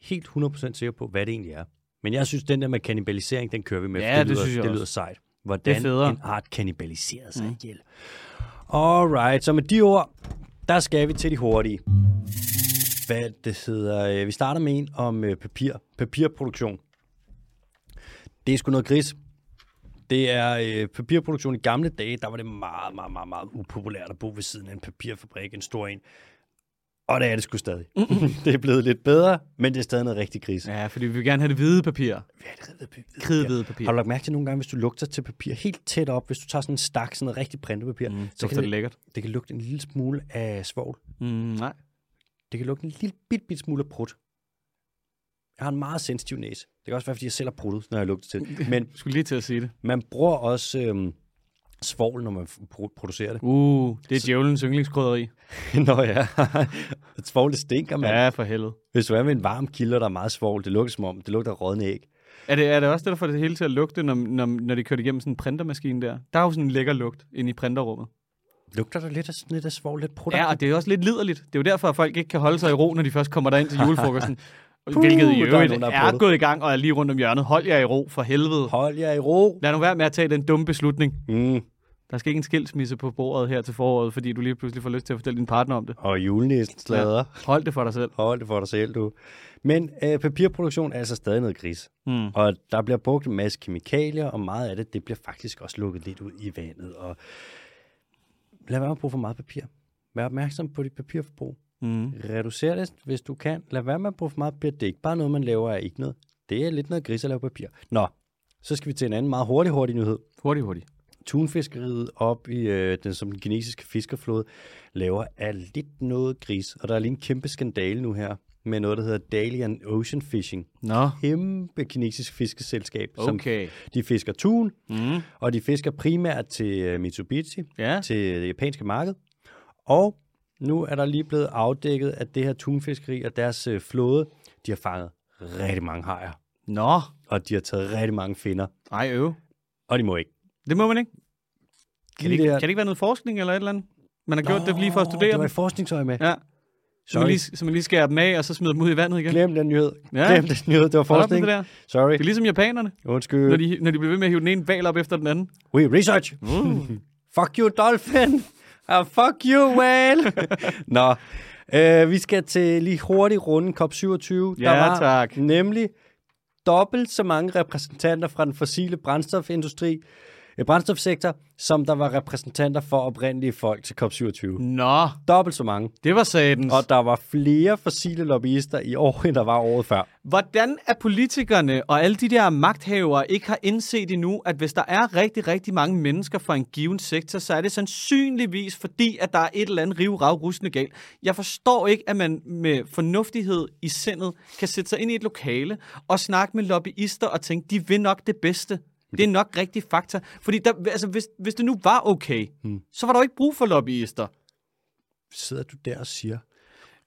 helt 100% sikker på, hvad det egentlig er. Men jeg synes, den der med kannibalisering, den kører vi med. Ja, det lyder, synes jeg det lyder sejt. Hvordan Det en art kannibaliserer sig mm. ihjel. Alright, så med de ord, der skal vi til de hurtige. Hvad det hedder, øh, vi starter med en om øh, papir, papirproduktion. Det er sgu noget gris. Det er øh, papirproduktion i gamle dage, der var det meget, meget, meget, meget upopulært at bo ved siden af en papirfabrik, en stor en. Og det er det sgu stadig. det er blevet lidt bedre, men det er stadig noget rigtig gris. Ja, fordi vi vil gerne have det hvide papir. Det er det hvide papir. Kridhvide papir. Har du lagt mærke til nogle gange, hvis du lugter til papir helt tæt op, hvis du tager sådan en stak, sådan noget rigtig printepapir, Mm, så så kan det det, lækkert. det kan lugte en lille smule af svovl. Mm, nej. Det kan lugte en lille bit, bit smule af prut. Jeg har en meget sensitiv næse. Det kan også være, fordi jeg selv har pruttet, når jeg lugter til det. Men skulle lige til at sige det. man bruger også øhm, svovl, når man producerer det. Uh, det er djævelens yndlingskrydderi. Nå ja, svovl det stinker, man. Ja. For helvede. Hvis du er ved en varm kilde, og der er meget svovl, det lugter som om, det lugter rådne æg. Er det, er det også det, der får det hele til at lugte, når, når, når de kører igennem sådan en printermaskine der? Der er jo sådan en lækker lugt inde i printerrummet. Lugter der lidt af, sådan lidt af svovl, lidt prut? Ja, og det er også lidt liderligt. Det er jo derfor, at folk ikke kan holde sig i ro, når de først kommer derind til julefrokosten. Puh, Hvilket i er øvrigt er er, gået i gang og er lige rundt om hjørnet. Hold jer i ro, for helvede. Hold jer i ro. Lad nu være med at tage den dumme beslutning. Mm. Der skal ikke en skilsmisse på bordet her til foråret, fordi du lige pludselig får lyst til at fortælle din partner om det. Og julenæsten slader. Ja. Hold det for dig selv. Hold det for dig selv, du. Men øh, papirproduktion er altså stadig noget gris. Mm. Og der bliver brugt en masse kemikalier, og meget af det, det bliver faktisk også lukket lidt ud i vandet. Og lad være med at bruge for meget papir. Vær opmærksom på dit papirforbrug. Mm. Reducer det, hvis du kan. Lad være med at bruge for meget papir. Det er ikke bare noget, man laver af ikke noget. Det er lidt noget gris at lave papir. Nå, så skal vi til en anden meget hurtig, hurtig nyhed. Hurtigt, hurtigt. Tunfiskeriet op i øh, den, som den kinesiske fiskerflåde laver af lidt noget gris. Og der er lige en kæmpe skandale nu her med noget, der hedder Dalian Ocean Fishing. Nå, Kæmpe kinesisk fiskeselskab, som okay. de fisker tun, Mm. og de fisker primært til øh, Mitsubishi, Ja, til det japanske marked. Og nu er der lige blevet afdækket, at det her tunfiskeri og deres øh, flåde, de har fanget rigtig mange hajer. nå. Og de har taget rigtig mange finder. Ej, øv. Og de må ikke. Det må man ikke. Kan det, ikke, kan det ikke være noget forskning eller et eller andet? Man har gjort det lige for at studere Det var i forskningsøje med. Ja. Så man, Sorry. lige, så man lige skærer dem af, og så smider dem ud i vandet igen. Glem den nyhed. Ja. Glem den nyhed. Det var forskning. det der. Sorry. Det er ligesom japanerne, Undskyld. når de, når de bliver ved med at hive den ene val op efter den anden. We research. Uh. Fuck you, dolphin. Uh, fuck you, whale. Nå, øh, vi skal til lige hurtigt runde COP27. Ja, var tak. nemlig dobbelt så mange repræsentanter fra den fossile brændstofindustri, brændstofsektor, som der var repræsentanter for oprindelige folk til COP27. Nå, Dobbelt så mange. det var satans. Og der var flere fossile lobbyister i år, end der var året før. Hvordan er politikerne og alle de der magthavere ikke har indset endnu, at hvis der er rigtig, rigtig mange mennesker fra en given sektor, så er det sandsynligvis fordi, at der er et eller andet rivrav rustende galt. Jeg forstår ikke, at man med fornuftighed i sindet kan sætte sig ind i et lokale og snakke med lobbyister og tænke, de vil nok det bedste. Det er nok rigtig fakta. Fordi der, altså, hvis, hvis det nu var okay, hmm. så var der jo ikke brug for lobbyister. Sidder du der og siger,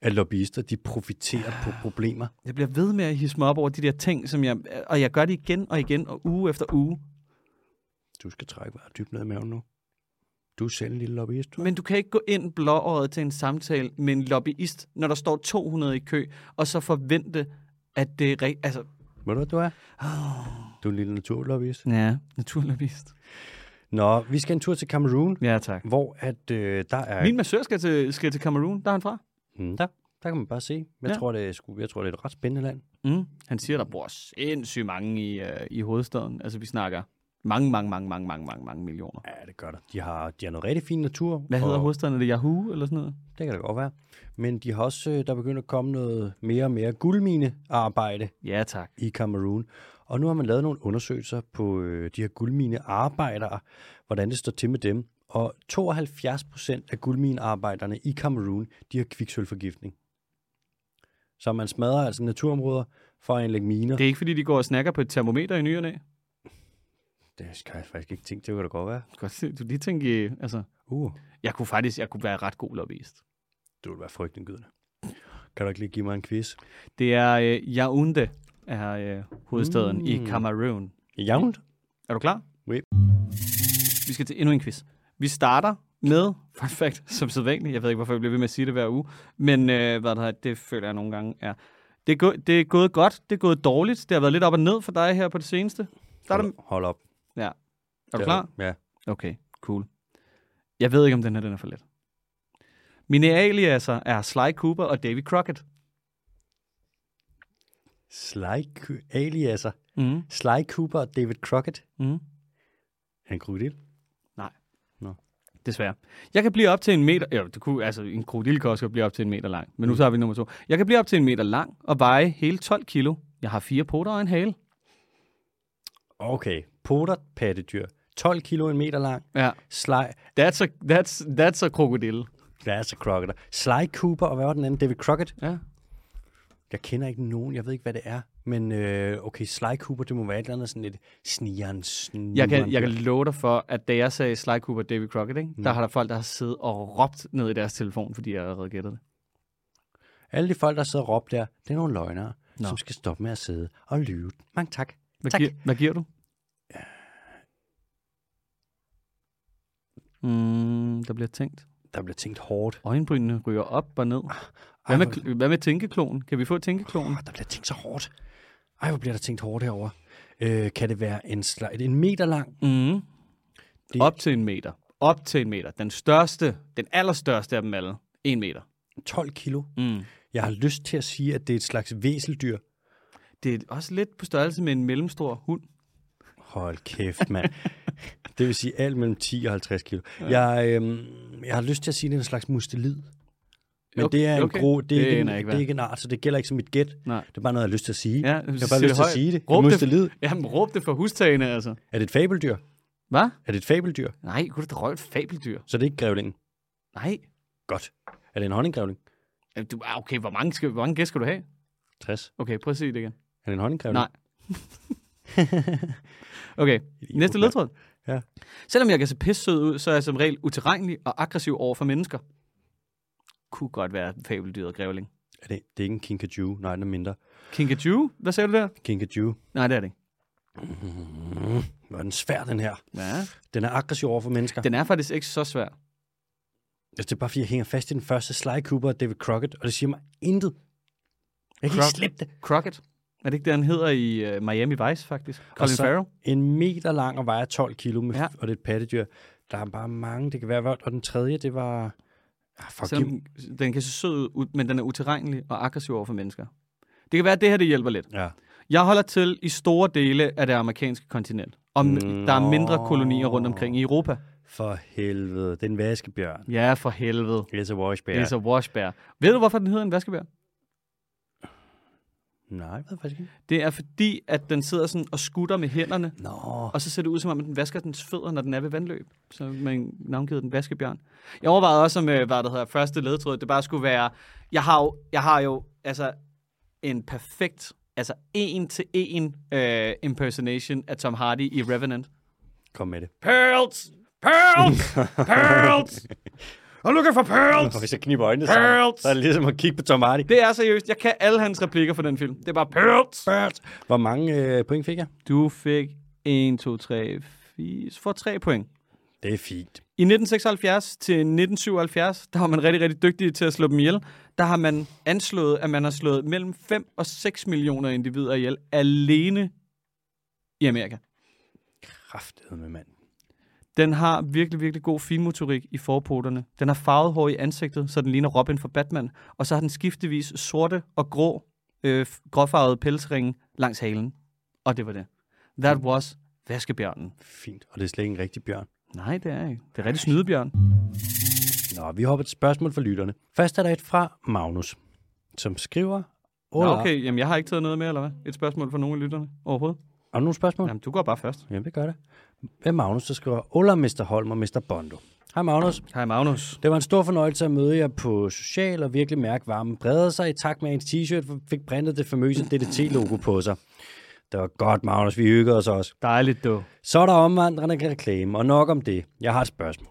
at lobbyister de profiterer på problemer? Jeg bliver ved med at hisse mig op over de der ting, som jeg, og jeg gør det igen og igen og uge efter uge. Du skal trække vejret dybt ned i maven nu. Du er selv en lille lobbyist. hva'? Men du kan ikke gå ind blååret til en samtale med en lobbyist, når der står 200 i kø, og så forvente, at det er rigtigt. Altså, Ved du, hvad du er? Du er en lille naturlobbyist. ja, naturlobbyist. Nå, vi skal en tur til Cameroon, Ja, tak. hvor at, øh, der er... Min massør skal til, skal til Cameroon. Der er han fra. Mm, der, der kan man bare se. Jeg, Ja. tror, det er, sgu- jeg tror, det er et ret spændende land. Mm. Han siger, der bor sindssygt mange i, uh, i hovedstaden. Altså, vi snakker mange, mange, mange, mange, mange, mange, mange millioner. Ja, det gør der. De har, de har noget rigtig fin natur. Hvad hedder hovedstaden? Er det Yahoo eller sådan noget? Det kan det godt være. Men de har også, øh, der begynder at komme noget mere og mere guldminearbejde Ja, tak. i Cameroon. Og nu har man lavet nogle undersøgelser på øh, de her guldminearbejdere, hvordan det står til med dem. Og 72 procent af guldminearbejderne i Cameroon, de har kviksølforgiftning. Så man smadrer altså naturområder for at anlægge miner. Det er ikke, fordi de går og snakker på et termometer i nyerne. Det skal jeg faktisk ikke tænke, det kan da godt være. Godt se, du lige tænke, altså, Uh, jeg kunne faktisk, jeg kunne være ret god lobbyist. du vil være frygtindgydende. Kan du ikke lige give mig en quiz? Det er øh, Yaoundé, er øh, hovedstaden mm. i. Cameroon. Javnt? Er du klar? Oui. Vi skal til endnu en quiz. Vi starter med, fun fact, som sædvanligt, jeg ved ikke, hvorfor jeg bliver ved med at sige det hver uge, men øh, hvad der hedder, det føler jeg nogle gange er. Det er, gå, det er gået godt, det er gået dårligt, det har været lidt op og ned for dig her på det seneste. Starter, Hold, hold op. er du klar? Ja. Okay, cool. Jeg ved ikke, om den her den er for let. Mine aliaser er Sly Cooper og Davy Crockett. Sly aliaser. Mm. Sly Cooper og David Crockett. Mm. Han krokodil? Desværre. Jeg kan blive op til en meter... Ja, det kunne, altså, en krokodil kan også blive op til en meter lang. Men nu Mm. tager vi nummer to. Jeg kan blive op til en meter lang og veje hele 12 kilo. Jeg har fire poter og en hale. Okay. Poter pattedyr. 12 kilo, en meter lang. Ja. Sly, That's a, that's, that's a krokodil. that's a crocodile. Sly Cooper, og hvad var den anden? David Crockett? Ja. Jeg kender ikke nogen, jeg ved ikke, hvad det er. Men øh, okay, Sly Cooper, det må være et eller andet sådan lidt snigeren, snigeren. Jeg kan, jeg kan love dig for, at da jeg sagde Sly Cooper Davy Crockett, ikke, Mm. der har der folk, der har siddet og råbt ned i deres telefon, fordi jeg allerede gættede det. Alle de folk, der sidder og råber der, det er nogle løgnere, Nå. som skal stoppe med at sidde og lyve. Mange tak. Hvad, Tak. giver, hvad giver du? Mm, der bliver tænkt. Der bliver tænkt hårdt. Øjenbrynene ryger op og ned. Hvad med, hvad med tænkeklonen? Kan vi få tænkeklonen? Åh, der bliver tænkt så hårdt. Ej, hvor bliver der tænkt hårdt herover. Øh, kan det være en, sli- en meter lang? Mm. Det- Op til en meter. Op til en meter. Den største, den allerstørste af dem alle. En meter. 12 kilo? Mm. Jeg har lyst til at sige, at det er et slags væseldyr. Det er også lidt på størrelse med en mellemstor hund. Hold kæft, mand. det vil sige alt mellem 10 og 50 kilo. Ja. Jeg, øhm, jeg har lyst til at sige, at det er en slags mustelid. Men Okay, det er en okay. gro, det er, Det ikke, en, ikke, det er ikke en art, så det gælder ikke som mit gæt. Nej. Det er bare noget, jeg har lyst til at sige. Ja, jeg har bare det lyst til at sige det. Råb det. mustelid. Jamen, råb det for hustagene, altså. Er det et fabeldyr? Hvad? Er det et fabeldyr? Nej, kunne du da røve et fabeldyr? Så det er ikke grævlingen? Nej. Godt. Er det en honninggrævling? Jamen, Du, ah, okay, hvor mange, skal, hvor mange gæst skal du have? 60. Okay, prøv at sige det igen. Er det en honninggrævling? Nej. Okay, næste ledtråd. Ja. Selvom jeg kan se pisse sød ud, så er jeg som regel utilregnelig og aggressiv over for mennesker. Kunne godt være fabeldyret grævling. Er det, det er ikke en kinkajou. Nej, den er mindre. Kinkajou? Hvad sagde du der? Kinkajou. Nej, det er det ikke. Mm, hvor er den svær, den her. Ja. Den er aggressiv over for mennesker. Den er faktisk ikke så svær. Altså, det er bare, fordi jeg hænger fast i den første Sly Cooper og David Crockett, og det siger mig intet. Jeg kan ikke Croc- slippe det. Crockett. Er det ikke det, han hedder i uh, Miami Vice, faktisk? Colin Farrell? En meter lang og vejer 12 kilo, med, Ja. og det er et pattedyr. Der er bare mange, det kan være, og den tredje, det var... Ah, fuck, Selvom den- den kan se sød ud, men den er utilregnelig og aggressiv over for mennesker. Det kan være, at det her det hjælper lidt. Ja. Jeg holder til i store dele af det amerikanske kontinent. Og Nå. der er mindre kolonier rundt omkring i Europa. For helvede, det er en vaskebjørn. Ja, for helvede. It's a. Det er så washbear. Ved du, hvorfor den hedder en vaskebær? Nej, ved faktisk ikke. Det er fordi, at den sidder sådan og skutter med hænderne, Nå, og så ser det ud som om, at den vasker dens fødder, når den er ved vandløb. Så man navngivet den vaskebjørn. Jeg overvejede også, om øh, hvad der hedder, første ledtråd, det bare skulle være, jeg har jo, jeg har jo altså en perfekt, altså en til en øh, impersonation af Tom Hardy i Revenant. kom med det. Pearls! Pearls! Pearls! I'm looking for pearls! Og hvis jeg kniber øjnene Pearls! sammen, så er det ligesom at kigge på Tom Hardy. Det er seriøst. Jeg kan alle hans replikker for den film. Det er bare pearls! Birds. Hvor mange øh, point fik jeg? Du fik 1, 2, 3, 4... Så får 3 point. Det er fint. I 1976 til 1977, der var man rigtig, rigtig dygtig til at slå dem ihjel. Der har man anslået, at man har slået mellem 5 og 6 millioner individer ihjel alene i Amerika. Kraftedet med mand. Den har virkelig, virkelig god finmotorik i forpoterne. Den har farvet hår i ansigtet, så den ligner Robin fra Batman. Og så har den skiftevis sorte og grå, øh, gråfarvede pelsringe langs halen. Og det var det. That was vaskebjørnen. Fint. Og det er slet ikke en rigtig bjørn. Nej, det er ikke. Det er rigtig snydebjørn. Nå, vi hopper til spørgsmål for lytterne. Først er der et fra Magnus, som skriver... Nå, okay, jamen jeg har ikke taget noget med, eller hvad? Et spørgsmål fra nogle af lytterne overhovedet? Har du nogle spørgsmål? Jamen, du går bare først. Jamen, det gør det. Er Magnus, der skriver, Ola, Mr. Holm og Mr. Bondo. Hej Magnus. Hej Magnus. Det var en stor fornøjelse at møde jer på social og virkelig mærke varmen brede sig i takt med, at ens t-shirt fik printet det famøse DDT-logo på sig. Det var godt, Magnus. Vi hyggede os også. Dejligt, du. Så er der omvandrende reklame, og nok om det. Jeg har et spørgsmål.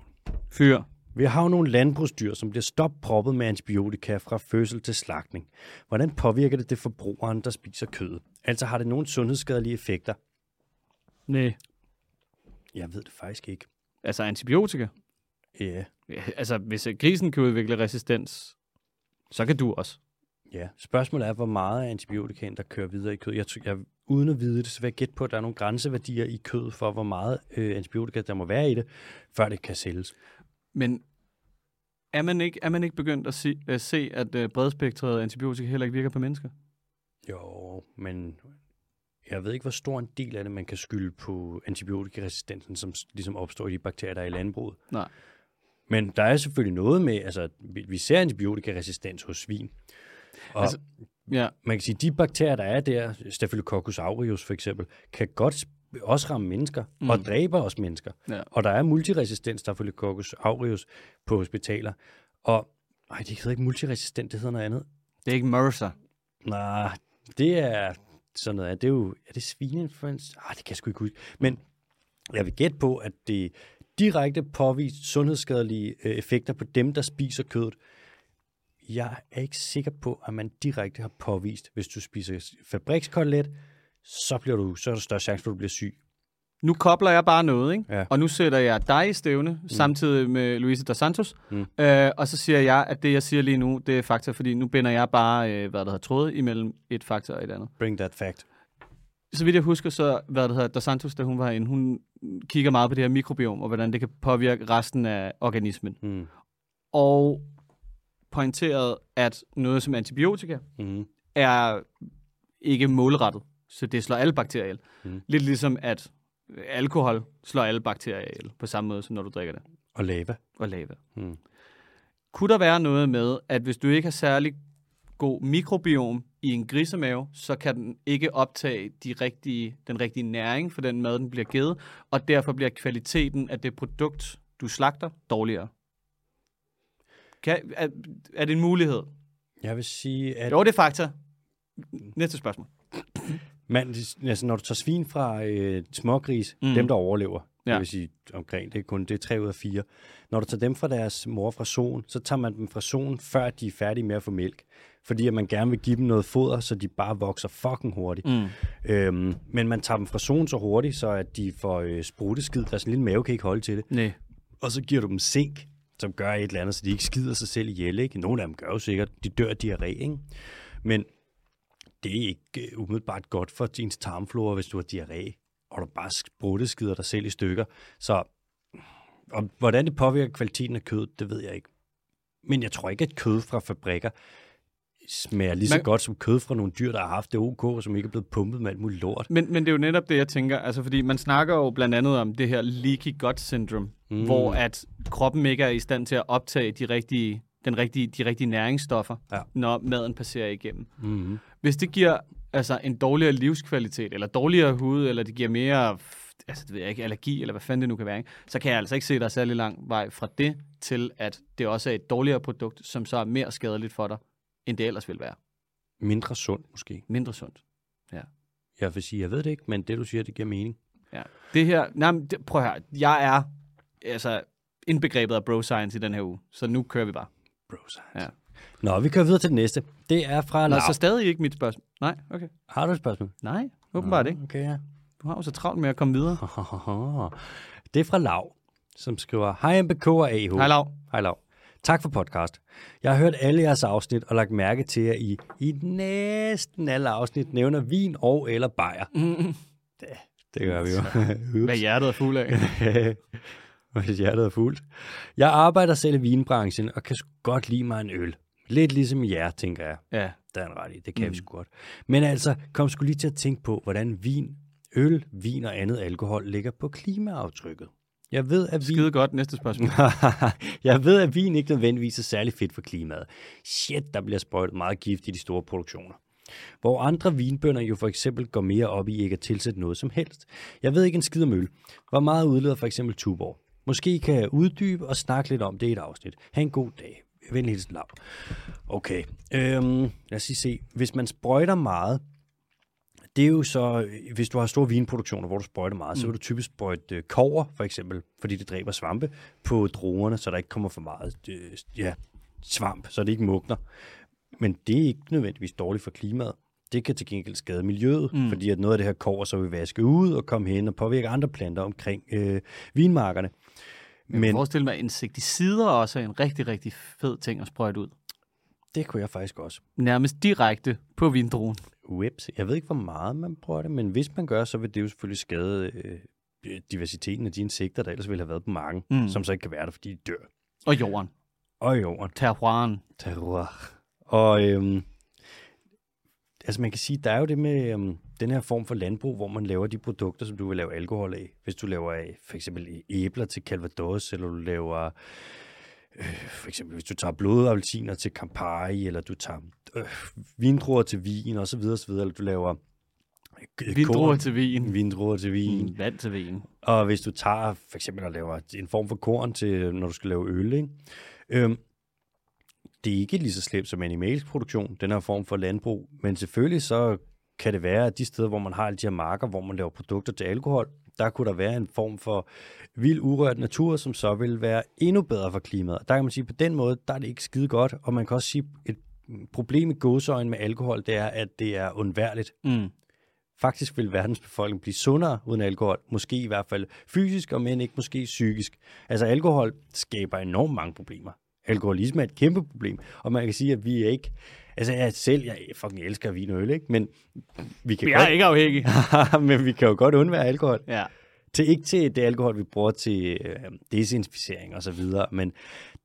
Fyr. Vi har jo nogle landbrugsdyr, som bliver stopproppet med antibiotika fra fødsel til slagtning. Hvordan påvirker det det forbrugeren, der spiser kød? Altså har det nogle sundhedsskadelige effekter? Nej. Jeg ved det faktisk ikke. Altså antibiotika. Ja, Ja, altså, hvis grisen kan udvikle resistens, så kan du også. ja. Spørgsmålet er, hvor meget af antibiotikaen, der kører videre i kød. Jeg, jeg, uden at vide det, så vil jeg gætte på, at der er nogle grænseværdier i kød for, hvor meget øh, antibiotika, der må være i det, før det kan sælges. Men er man ikke, er man ikke begyndt at se, at, se, at uh, bredspektret antibiotika heller ikke virker på mennesker? Jo, men jeg ved ikke, hvor stor en del af det, man kan skylde på antibiotikaresistensen, som ligesom opstår i de bakterier, der er i landbruget. Nej. Men der er selvfølgelig noget med, altså vi, ser antibiotikaresistens hos svin. Og Altså- Ja, man kan sige, de bakterier, der er der, Staphylococcus aureus for eksempel, kan godt også ramme mennesker, mm. og dræber også mennesker. Ja. Og der er multiresistent Staphylococcus aureus på hospitaler. Og, ej, det hedder ikke multiresistent, det hedder noget andet. det er ikke MRSA. Nej, det er sådan noget. Det er jo, er det svineinfluenza? Ah, det kan jeg sgu ikke huske. Men jeg vil gætte på, at det direkte påvist sundhedsskadelige øh, effekter på dem, der spiser kødet. Jeg er ikke sikker på, at man direkte har påvist, hvis du spiser fabrikskotelet, så, bliver du, så er der større chance for, at du bliver syg. Nu kobler jeg bare noget, ikke? Ja. Og nu sætter jeg dig i stævne, mm. samtidig med Louise dos Santos. Mm. Øh, og så siger jeg, at det, jeg siger lige nu, det er fakta, fordi nu binder jeg bare, øh, hvad der hedder, tråde imellem et fakta og et andet. Bring that fact. Så vidt jeg husker, så, hvad det hedder, dos Santos, da hun var herinde, hun kigger meget på det her mikrobiom, og hvordan det kan påvirke resten af organismen. Mm. Og pointeret, at noget som antibiotika Mm. er ikke målrettet, så det slår alle bakterier ihjel. Mm. Lidt ligesom, at alkohol slår alle bakterier ihjel, på samme måde som når du drikker det. Og lava. Og lava. Mm. Kunne der være noget med, at hvis du ikke har særlig god mikrobiom i en grisemave, så kan den ikke optage de rigtige, den rigtige næring for den mad, den bliver givet, og derfor bliver kvaliteten af det produkt, du slagter, dårligere. Kan, er, er det en mulighed? Jeg vil sige, at Jo, det er fakta. Næste spørgsmål. Man, altså, når du tager svin fra øh, smågris, Mm. dem der overlever, ja. Det vil sige omkring, det er kun det er 3 ud af 4. Når du tager dem fra deres mor fra soen, så tager man dem fra soen, før de er færdige med at få mælk. Fordi at man gerne vil give dem noget foder, så de bare vokser fucking hurtigt. Mm. Øhm, men man tager dem fra soen så hurtigt, så at de får øh, spruteskid. Deres lille mave kan ikke holde til det. Nej. Og så giver du dem zink, som gør et eller andet, så de ikke skider sig selv ihjel. Ikke? Nogle af dem gør jo sikkert, de dør af diarré. Ikke? Men det er ikke øh, umiddelbart godt for din tarmflora, hvis du har diarré, og du bare sprutteskider dig selv i stykker. Så og hvordan det påvirker kvaliteten af kød, det ved jeg ikke. Men jeg tror ikke, at kød fra fabrikker smager lige så Men- godt som kød fra nogle dyr, der har haft det OK, og som ikke er blevet pumpet med alt muligt lort. Men, men det er jo netop det, jeg tænker. Altså, fordi man snakker jo blandt andet om det her leaky gut syndrome, mm. Mm. hvor at kroppen ikke er i stand til at optage de rigtige, den rigtige, de rigtige næringsstoffer, Ja. når maden passerer igennem. Mm-hmm. Hvis det giver altså, en dårligere livskvalitet, eller dårligere hud, eller det giver mere altså, det ved jeg ikke, allergi, eller hvad fanden det nu kan være, ikke? så kan jeg altså ikke se, at der er særlig lang vej fra det, til at det også er et dårligere produkt, som så er mere skadeligt for dig, end det ellers ville være. Mindre sund måske. Mindre sundt. Jeg vil sige, jeg ved det ikke, men det du siger, det giver mening. Ja. Det her, nej, men det, prøv høre, jeg er altså indbegrebet af bro science i den her uge, så nu kører vi bare. Bro science. Ja. Nå, vi kører videre til det næste. Det er fra Nå, Lav. så stadig ikke mit spørgsmål. Nej, okay. Har du et spørgsmål? Nej, åbenbart ikke. Okay, ja. Du har jo så travlt med at komme videre. Det er fra Lav, som skriver, Hej MBK og AH. Hej Lav. Hej Lav. Tak for podcast. Jeg har hørt alle jeres afsnit og lagt mærke til, at I i næsten alle afsnit nævner vin og eller bajer. Mm. Det, det gør vi jo. Hvad hjertet er fuld af. Hvis hjertet er fuldt. Jeg arbejder selv i vinbranchen og kan godt lide mig en øl. Lidt ligesom jer, tænker jeg. Ja. Der er en ret i, det kan mm. vi sgu godt. Men altså, kom sgu lige til at tænke på, hvordan vin, øl, vin og andet alkohol ligger på klimaaftrykket. Jeg ved, at vin... Skide godt. Næste spørgsmål. jeg ved, at vin ikke nødvendigvis er særlig fedt for klimaet. Shit, der bliver sprøjtet meget gift i de store produktioner. Hvor andre vinbønder jo for eksempel går mere op i ikke at tilsætte noget som helst. Jeg ved ikke en skid om øl. Hvor meget udleder for eksempel Tuborg? Måske kan jeg uddybe og snakke lidt om det i et afsnit. Ha' en god dag. Venlig hilsen, Lav. Okay, øhm, lad os lige se. Hvis man sprøjter meget, det er jo så, hvis du har store vinproduktioner, hvor du sprøjter meget, mm. så vil du typisk sprøjte øh, kover, for eksempel, fordi det dræber svampe på druerne, så der ikke kommer for meget øh, ja, svamp, så det ikke mugner. Men det er ikke nødvendigvis dårligt for klimaet. Det kan til gengæld skade miljøet, mm. fordi at noget af det her kover så vil vaske ud og komme hen og påvirke andre planter omkring øh, vinmarkerne. Men jeg forestiller mig, at insekticider også er en rigtig, rigtig fed ting at sprøjte ud. Det kunne jeg faktisk også. Nærmest direkte på vindruen. Whips. Jeg ved ikke, hvor meget man bruger det, men hvis man gør, så vil det jo selvfølgelig skade øh, diversiteten af de insekter, der ellers ville have været på marken, mm. som så ikke kan være der, fordi de dør. Og jorden. Og jorden. Terroiren. Terroir. Og øhm, altså man kan sige, der er jo det med øhm, den her form for landbrug, hvor man laver de produkter, som du vil lave alkohol af. Hvis du laver af for eksempel æbler til Calvados, eller du laver øh, for eksempel hvis du tager blodapelsiner til Campari, eller du tager øh, vindruer til vin, og så videre, og så videre, eller du laver øh, Vindruer til vin. vindruer til vin. Mm, vand til vin. Og hvis du tager for eksempel og laver en form for korn til, når du skal lave øl, ikke? Øhm, det er ikke lige så slemt som animalsk produktion, den her form for landbrug, men selvfølgelig så kan det være, at de steder, hvor man har alle de her marker, hvor man laver produkter til alkohol, der kunne der være en form for vild urørt natur, som så vil være endnu bedre for klimaet. Der kan man sige, at på den måde, der er det ikke skide godt, og man kan også sige, at et problem i gåseøjne med alkohol, det er, at det er undværligt. Mm. Faktisk vil verdens befolkning blive sundere uden alkohol. Måske i hvert fald fysisk, og men ikke måske psykisk. Altså alkohol skaber enormt mange problemer. Alkoholisme er et kæmpe problem, og man kan sige, at vi er ikke... Altså jeg selv, jeg fucking elsker vin og øl, ikke? Men vi kan Vi er ikke afhængige. godt, men vi kan jo godt undvære alkohol. ja. Til, ikke til det alkohol, vi bruger til øh, desinficering og så videre, men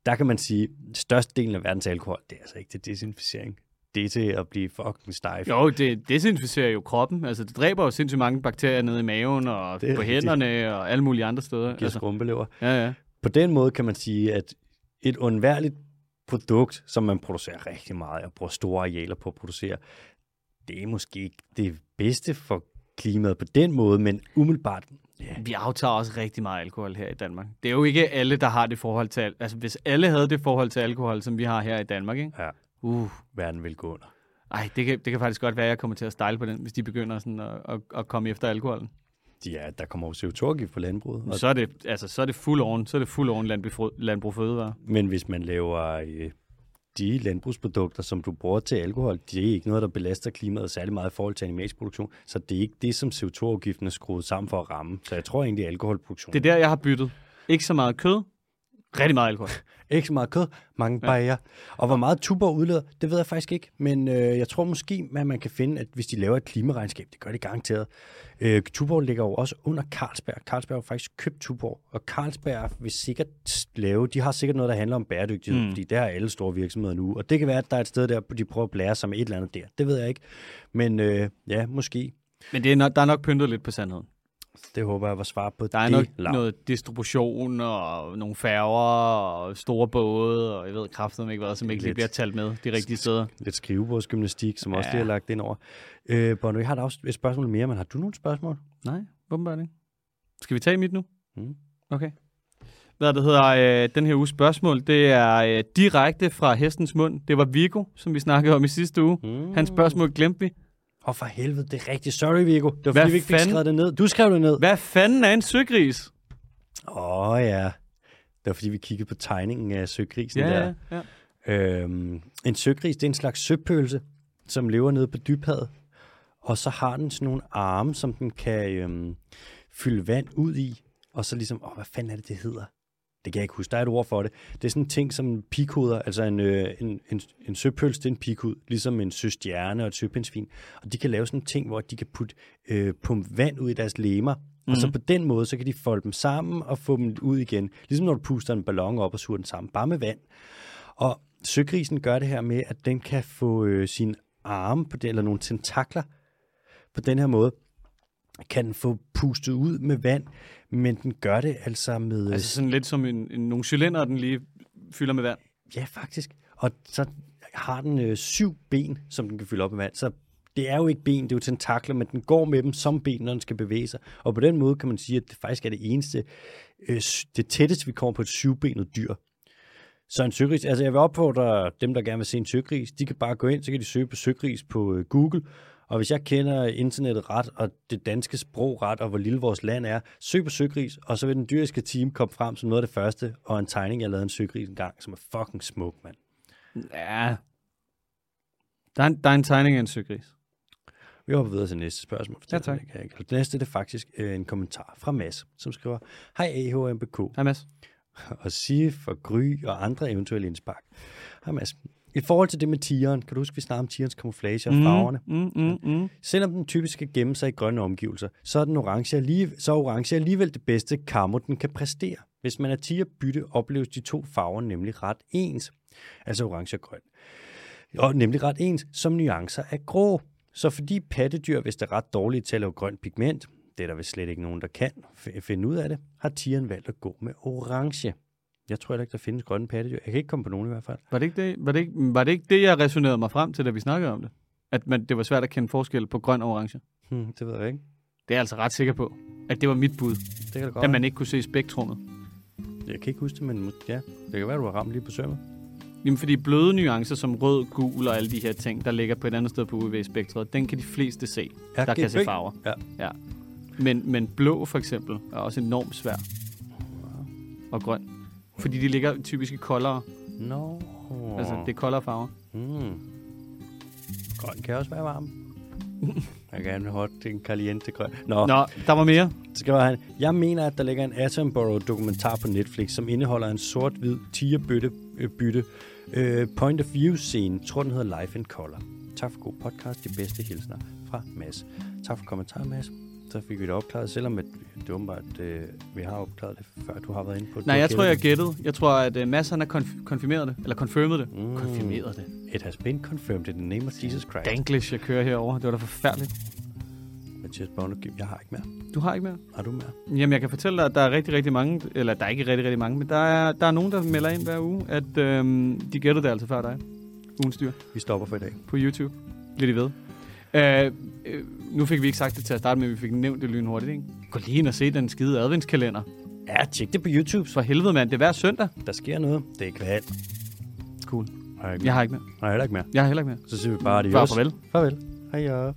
der kan man sige, at størstedelen af verdens alkohol, det er altså ikke til desinficering. Det er til at blive fucking stejf. Jo, det desinficerer jo kroppen. Altså, det dræber jo sindssygt mange bakterier nede i maven og Det på hænderne og alle mulige andre steder. giver Altså, skrumpelever. ja, ja. På den måde kan man sige, at et undværligt produkt, som man producerer rigtig meget og bruger store arealer på at producere, det er måske ikke det bedste for klimaet på den måde, men umiddelbart, ja, Vi aftager også rigtig meget alkohol her i Danmark. Det er jo ikke alle, der har det forhold til... al- Altså, hvis alle havde det forhold til alkohol, som vi har her i Danmark, ikke? ja, Uh, verden vil gå under. ej, det kan, det kan faktisk godt være, at jeg kommer til at style på den, hvis de begynder sådan at, at, at komme efter alkoholen. Ja, der kommer jo CO2-afgift på landbruget. Og, Så er det, altså, så er det fuld on, så er det fuld on landbrug, landbrug fødevare. men hvis man laver øh, de landbrugsprodukter, som du bruger til alkohol, det er ikke noget, der belaster klimaet særlig meget i forhold til animalsk produktion. Så det er ikke det, som CO2-afgiften er skruet sammen for at ramme. Så jeg tror egentlig, at alkoholproduktion Det er der, jeg har byttet. Ikke så meget kød, rigtig meget alkohol. Ikke så meget kød, mange Ja. bajer. Og hvor meget Tuborg udleder, det ved jeg faktisk ikke. Men øh, jeg tror måske, at man kan finde, at hvis de laver et klimaregnskab, det gør de garanteret. Øh, Tuborg ligger jo også under Carlsberg. Carlsberg har faktisk købt Tuborg, og Carlsberg vil sikkert lave, de har sikkert noget, der handler om bæredygtighed, Mm. mm. fordi det har alle store virksomheder nu. Og det kan være, at der er et sted der, de prøver at blære sig med et eller andet der. Det ved jeg ikke. Men øh, ja, måske. Men det er nok, der er nok pyntet lidt på sandheden. Det håber jeg var svar på Der er det. nok Lav. noget distribution og nogle færger og store både, og jeg ved kraftedeme ikke hvad, som ikke lige Lidt. bliver talt med de rigtige steder. Lidt skrivebordsgymnastik, som ja. også lige er lagt ind over. Øh, Bono, jeg har et, afs- et spørgsmål mere, men har du nogle spørgsmål? Nej, åbenbart ikke. Skal vi tage mit nu? Mm. Okay. Hvad det hedder, øh, den her uges spørgsmål, det er øh, direkte fra hestens mund. Det var Viggo, som vi snakkede om i sidste uge. Mm. Hans spørgsmål glemte vi. Åh, oh, for helvede, det er rigtigt. Sorry, Viggo. Det var Hvad fordi, vi ikke fik fanden? skrevet det ned. Du skrev det ned. Åh, Hvad fanden er en søgris? oh, ja. Det var fordi, vi kiggede på tegningen af søgrisen der. ja. Øhm, en søgris, det er en slags søpølse, som lever nede på dybhavet. Og så har den sådan nogle arme, som den kan øhm, fylde vand ud i. Og så ligesom, åh, hvad fanden er det, det hedder? Det kan jeg ikke huske. Der er et ord for det. Det er sådan en ting som pikhuder, altså en, øh, en, en, en søpøls, det er en pikhud, ligesom en søstjerne og et søpindsvin. Og de kan lave sådan en ting, hvor de kan putte øh, pumpe vand ud i deres lemmer, mm. og så på den måde, så kan de folde dem sammen og få dem ud igen. Ligesom når du puster en ballon op og suger den sammen, bare med vand. Og søgrisen gør det her med, at den kan få øh, sine arme på det, eller nogle tentakler på den her måde, kan få pustet ud med vand, men den gør det altså med... Altså sådan lidt som en, en, nogle cylinder, den lige fylder med vand. Ja, faktisk. Og så har den øh, syv ben, som den kan fylde op med vand. Så det er jo ikke ben, det er jo tentakler, men den går med dem som ben, når den skal bevæge sig. Og på den måde kan man sige, at det faktisk er det eneste, øh, det tætteste, vi kommer på et syvbenet dyr. Så en søgris, altså jeg vil opfordre dem, der gerne vil se en søgris, de kan bare gå ind, så kan de søge på søgris på øh, Google, og hvis jeg kender internettet ret, og det danske sprog ret, og hvor lille vores land er, søg på søgris, og så vil den dyriske team komme frem som noget af det første, og en tegning, jeg lavede en søgris en gang, som er fucking smuk, mand. Ja. Der er, en, der er en tegning af en søgris. Vi hopper videre til næste spørgsmål. Ja, tak. Det næste det er faktisk øh, en kommentar fra Mads, som skriver, Hej AHMBK. Hej Mads. Og sige for Gry og andre eventuelle indspark. Hej Mads. I forhold til det med tigeren, kan du huske, vi snakkede om tigerens kamuflage og farverne? Mm, mm, mm. Selvom den typisk skal gemme sig i grønne omgivelser, så er den orange, alligevel, så er orange alligevel det bedste kammo, den kan præstere. Hvis man er tigerbytte, opleves de to farver nemlig ret ens. Altså orange og grøn. Og nemlig ret ens, som nuancer af grå. Så fordi pattedyr, hvis det er ret dårligt til at lave grønt pigment, det er der vist slet ikke nogen, der kan finde ud af det, har tigeren valgt at gå med orange. Jeg tror heller ikke, der findes grønne pattedyr. Jeg kan ikke komme på nogen i hvert fald. Var det ikke det, var det, ikke, var det, ikke det jeg resonerede mig frem til, da vi snakkede om det? At man, det var svært at kende forskel på grøn og orange? Hmm, det ved jeg ikke. Det er jeg altså ret sikker på, at det var mit bud. Det kan det godt At man ikke kunne se spektrummet. Jeg kan ikke huske det, men ja, det kan være, du har ramt lige på sømmet. Jamen, fordi bløde nuancer som rød, gul og alle de her ting, der ligger på et andet sted på UV-spektret, den kan de fleste se, Ja, der kan se farver. Ja. ja. Men, men blå for eksempel er også enormt svær. Og grøn. Fordi de ligger typisk i koldere. Nå. Oh. Altså, det er koldere farver. Mm. Grøn kan også være varm. jeg kan en hot, en caliente grøn. Nå, Nå. Der var mere. skal han. Jeg mener, at der ligger en Attenborough dokumentar på Netflix, som indeholder en sort-hvid tigerbytte øh, bytte, øh, point of view scene. Jeg tror, den hedder Life in Color. Tak for god podcast. De bedste hilsner fra Mads. Tak for kommentaren, Mads. Så fik vi det opklaret, selvom at det åbenbart, øh, vi har opklaret det, før du har været inde på det. Nej, jeg tror, jeg gættede. Jeg tror, at uh, Mads han har konf- konfirmeret det. Eller confirmet det. Mm. Konfirmeret det. It has been confirmed in the name of Jesus Christ. Danglish, jeg kører herover. Det var da forfærdeligt. Mathias Bogne, jeg har ikke mere. Du har ikke mere? Har du mere? Jamen, jeg kan fortælle dig, at der er rigtig, rigtig mange, eller der er ikke rigtig, rigtig mange, men der er, der er nogen, der melder ind hver uge, at øhm, de gættede det altså før dig. Ugens dyr Vi stopper for i dag. på YouTube. Bliver de ved. Øh, øh, nu fik vi ikke sagt det til at starte med, vi fik nævnt det lynhurtigt, ikke? Gå lige ind og se den skide adventskalender. Ja, tjek det på YouTube. For helvede, mand. Det er hver søndag. Der sker noget. Det er kval. Cool. Jeg, Jeg har ikke mere. mere. har heller ikke mere. Jeg har heller ikke mere. Så siger vi bare adios. Bare farvel. Farvel. Hej. ja.